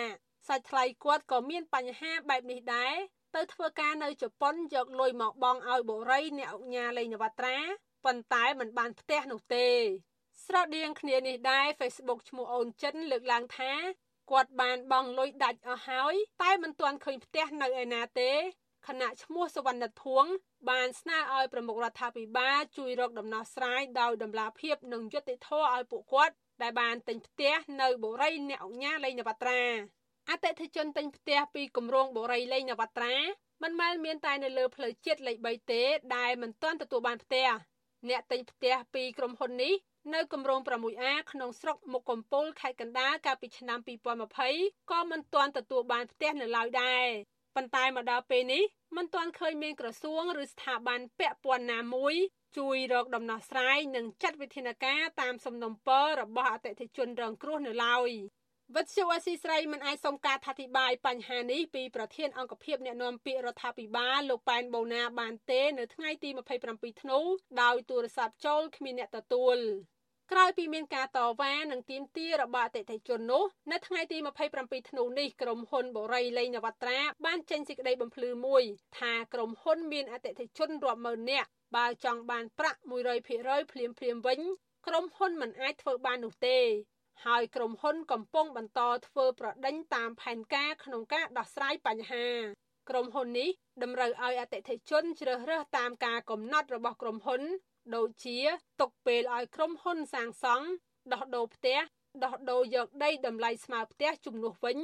សាច់ថ្លៃគាត់ក៏មានបញ្ហាបែបនេះដែរទៅធ្វើការនៅជប៉ុនយកលុយមកបង់ឲ្យបូរីអ្នកអង្គញាលេងនវត្រាប៉ុន្តែមិនបានផ្ទះនោះទេ ស្រដៀងគ្នានេះដែរ Facebook ឈ្មោះអូនចិនលើកឡើងថាគាត់បានបង់លុយដាច់អស់ហើយតែមិនទាន់ឃើញផ្ទះនៅឯណាទេខណៈឈ្មោះសវណ្ណធួង បានស្នើឲ្យប្រមុខរដ្ឋាភិបាលជួយរកដំណោះស្រាយដោយដំណាភាពនិងយុត្តិធម៌ឲ្យពួកគាត់ដែលបានទិញផ្ទះនៅបូរីអ្នកអញ្ញាលេងនវត្រាអតិថិជនទិញផ្ទះពីគម្រោងបូរីលេងនវត្រាមិនមែនមានតែនៅលើផ្លូវជាតិលេខ3ទេដែលមិនទាន់ទទួលបានផ្ទះអ្នកទិញផ្ទះពីក្រុមហ៊ុននេះ នៅគម្រោង 6A ក្នុងស្រុកមុខកំពូលខេត្តកណ្ដាលកាលពីឆ្នាំ2020ក៏មិនទាន់ទទួលបានផ្ទះនៅឡើយដែរប៉ុន្តែមកដល់ពេលនេះមិនទាន់ឃើញមានក្រសួងឬស្ថាប័នពាក់ព័ន្ធណាមួយជួយរកដំណោះស្រាយនិងចាត់វិធានការតាមសំណុំពររបស់អតិថិជនរងគ្រោះនៅឡើយវិទ្យុអស៊ីស្រីមិនអាចសុំការថាធិប្បាយបញ្ហានេះពីប្រធានអង្គភិបអ្នកណែនាំពាក្យរដ្ឋាភិបាលលោកប៉ែនបូណាបានទេ នៅថ្ងៃទី27ធ្នូដោយទូរស័ព្ទចូលគ្មានអ្នកទទួល ក្រោយពីមានការតវ៉ានិងទាមទាររបស់អតិថិជននោះនៅថ្ងៃទី27ធ្នូនេះក្រុមហ៊ុនបូរីលេងនវត្រាបានចេញសេចក្តីបំភ្លឺមួយថាក្រុមហ៊ុនមានអតិថិជនរាប់ម៉ឺននាក់បើចង់បានប្រាក់100%ភ្លាមភ្លាមវិញក្រុមហ៊ុនមិនអាចធ្វើបាននោះទេ ហើយក្រុមហ៊ុនកំពុងបន្តធ្វើប្រដេញតាមផែនការក្នុងការដោះស្រាយបញ្ហាក្រុមហ៊ុននេះតម្រូវឲ្យអតិថិជនជ្រើសរើសតាមការកំណត់របស់ក្រុមហ៊ុន ដូចជាទុកពេលឲ្យក្រុមហ៊ុនសាងសង់ដោះដូរផ្ទះដោះដូរយកដីតម្លៃស្មើផ្ទះជំនួសវិញ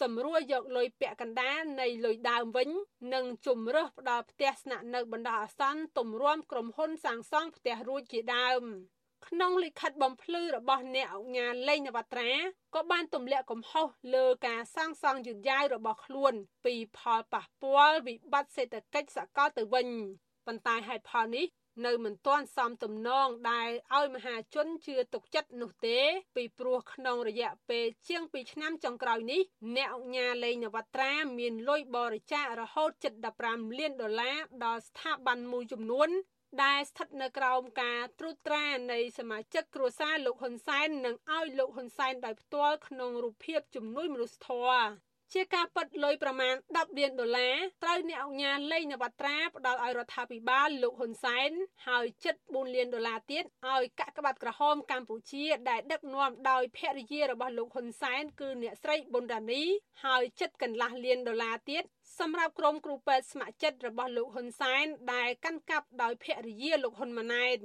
សម្រួលយកលុយពាក់កណ្ដាលនៃលុយដើមវិញ និងជំរើសផ្ដល់ផ្ទះស្នាក់នៅបណ្ដោះអាសន្នទម្រាំក្រុមហ៊ុនសាងសង់ផ្ទះរួចជាដើមក្នុងលិខិតបំភ្លឺរបស់អ្នកអង្គការលេងនវត្រាក៏បានទម្លាក់កំហុសលើការសាងសង់យឺតយ៉ាវរបស់ខ្លួន ពីផលប៉ះពាល់វិបត្តិសេដ្ឋកិច្ចសកលទៅវិញប៉ុន្តែហេតុផលនេះ នៅមិនទាន់សមទំនងដែលឲ្យមហាជនជឿទុកចិត្តនោះទេ ពីព្រោះក្នុងរយៈពេលជាង2ឆ្នាំចុងក្រោយនេះអ្នកអង្គការលេងនវត្រាមានលុយបរិច្ចាគរហូតជិត15លានដុល្លារដល់ស្ថាប័នមួយចំនួនដែលស្ថិតនៅក្រោមការត្រួតត្រានៃសមាជិកគ្រួសារលោកហ៊ុនសែននិងឲ្យលោកហ៊ុនសែនដោយផ្ទាល់ក្នុងរូបភាពជំនួយមនុស្សធម៌ ជាការពិតលុយប្រមាណ10លានដុល្លារត្រូវអ្នកអង្គការលេងនវត្រាផ្ដល់ឲ្យរដ្ឋាភិបាលលោកហ៊ុនសែនហើយជិត4លានដុល្លារទៀតឲ្យកាក់ក្បាត់ក្រហមកម្ពុជាដែលដឹកនាំដោយភរិយារបស់លោកហ៊ុនសែនគឺអ្នកស្រីប៊ុនរ៉ានីហើយជិតកន្លះលានដុល្លារទៀតសម្រាប់ក្រុមគ្រូពេទ្យស្ម័គ្រចិត្តរបស់លោកហ៊ុនសែនដែលកាន់កាប់ដោយភរិយាលោកហ៊ុនម៉ាណែត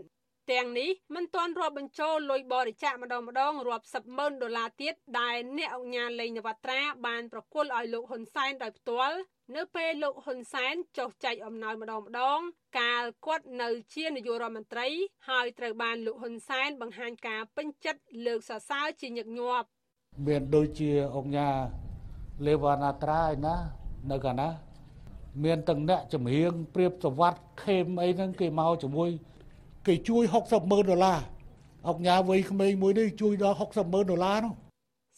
ទាំងនេះមិនទាន់រាប់បញ្ចូលលុយបរិច្ចាគម្ដងម្ដងរាប់សិបម៉ឺនដុល្លារទៀតដែលអ្នកអង្គការលេងនវត្រាបានប្រគល់ឲ្យលោកហ៊ុនសែនដោយផ្ទាល់នៅពេលលោកហ៊ុនសែនចុះចែកអំណោយម្ដងម្ដង កាលគាត់នៅជានាយករដ្ឋមន្ត្រី ហើយត្រូវបានលោកហ៊ុនសែនបង្ហាញការពេញចិត្តលើកសរសើរជាញឹកញាប់មានដូចជាអង្គការលេវណាត្រាឯណានៅកាលណាមានទាំងអ្នកជំហៀងព្រៀបសវັດខេមអីហ្នឹងគេមកជាមួយ គេជួយ60ម៉ឺនដុល្លារអង្គញាវ័យក្មេងមួយនេះជួយដល់60ម៉ឺនដុល្លារនោះ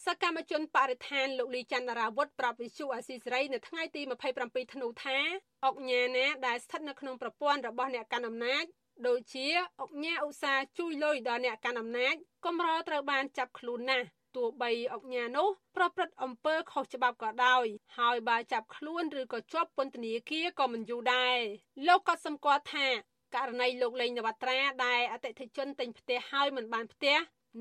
សកម្មជនបរិស្ថានលោកលីចន្ទរាវុធប្រាប់វិសុអាស៊ីសេរីនៅថ្ងៃទី27ធ្នូថាអង្គញាណាដែលស្ថិតនៅក្នុងប្រព័ន្ធរបស់អ្នកកាន់អំណាចដូចជាអង្គញាឧស្សាហ៍ជួយលុយដល់អ្នកកាន់អំណាចកំរត្រូវបានចាប់ខ្លួនណាស់ទោះបីអង្គញានោះប្រព្រឹត្តអំពើខុសច្បាប់ក៏ដោយហើយបើចាប់ខ្លួនឬក៏ជាប់ពន្ធនាគារក៏មិនយូរដែរលោកក៏សម្គាល់ថា ករណីលោកលេងនវត្រាដែលអតិថិជនទិញផ្ទះហើយមិនបានផ្ទះ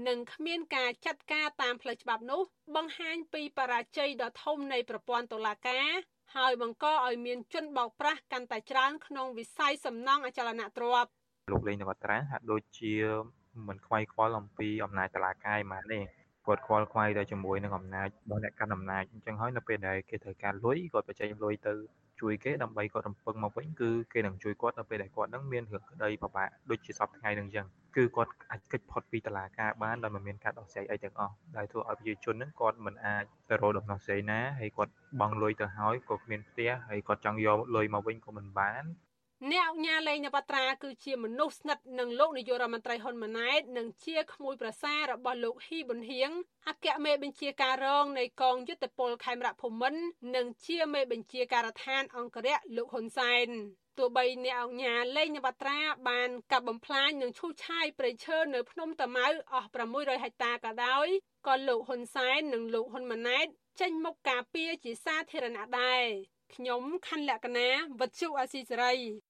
និងគ្មានការចាត់ការតាមផ្លូវច្បាប់នោះបង្ហាញពីបរាជ័យដ៏ធំនៃប្រព័ន្ធតុលាការហើយបង្កឲ្យមានជនបោកប្រាស់កាន់តែច្រើនក្នុងវិស័យសំណង់អចលនទ្រព្យលោកលេងនវត្រាហាក់ដូចជាមិនខ្វាយខ្វល់អំពីអំណាចតុលាការឯម៉ាទេគាត់ខ្វល់ខ្វាយទៅជាមួយនឹងអំណាចរបស់អ្នកកាន់អំណាចអញ្ចឹងហើយនៅពេលដែលគេត្រូវការលុយគាត់បញ្ចេញលុយទៅ ជួយគេដើម្បីគាត់រំពឹងមកវិញគឺគេនឹងជួយគាត់នៅពេលដែលគាត់នឹងមានរឿងក្តីពិបាកដូចជាសពថ្ងៃនឹងអញ្ចឹងគឺគាត់អាចកិច្ចផុតពីតឡាការបានដោយមិនមានការដោះស្រាយអីទាំងអស់ដែលធ្វើឲ្យប្រជាជននឹងគាត់មិនអាចទៅរកដំណោះស្រាយណាហើយគាត់បង់លុយទៅហើយក៏គ្មានផ្ទះហើយគាត់ចង់យកលុយមកវិញក៏មិនបាន អ្នកអង្គការលេងនវត្រាគឺជាមនុស្សស្និទ្ធនឹងលោកនាយករដ្ឋមន្ត្រីហ៊ុនម៉ាណែតនិងជាក្មួយប្រសាររបស់លោកហ៊ីប៊ុនហៀងអគ្គមេបញ្ជាការរងនៃកងយុទ្ធពលខេមរៈភូមិន្ទនិងជាមេបញ្ជាការដ្ឋានអង្គរៈលោកហ៊ុនសែនទោះបីអ្នកអង្គការលេងនវត្រាបានកាប់បំផ្លាញនិងឈូសឆាយព្រៃឈើនៅភ្នំតាម៉ៅអស់600ហិកតាក៏ដោយក៏លោកហ៊ុនសែននិងលោកហ៊ុនម៉ាណែតចេញមុខការពារជាសាធារណៈដែរខ្ញុំខណ្ឌលក្ខណាវັດជុអាស៊ីសេរី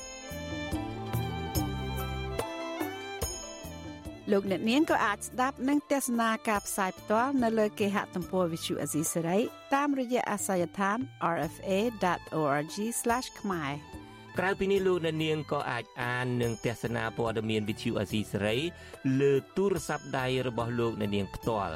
លោកអ្នកនាងក៏អាចស្ដាប់និងទស្សនាការផ្សាយផ្ទាល់នៅលើគេហទំព័រ Visual Asia សេរីតាមរយៈអាសយដ្ឋាន rfa.org/ ខ្មែរក្រៅពីនេះលោកអ្នកនាងក៏អាចអាននិងទស្សនាព័ត៌មាន Visual Asia សេរីលើទូរស័ព្ទដៃរបស់លោកអ្នកនាងផ្ទាល់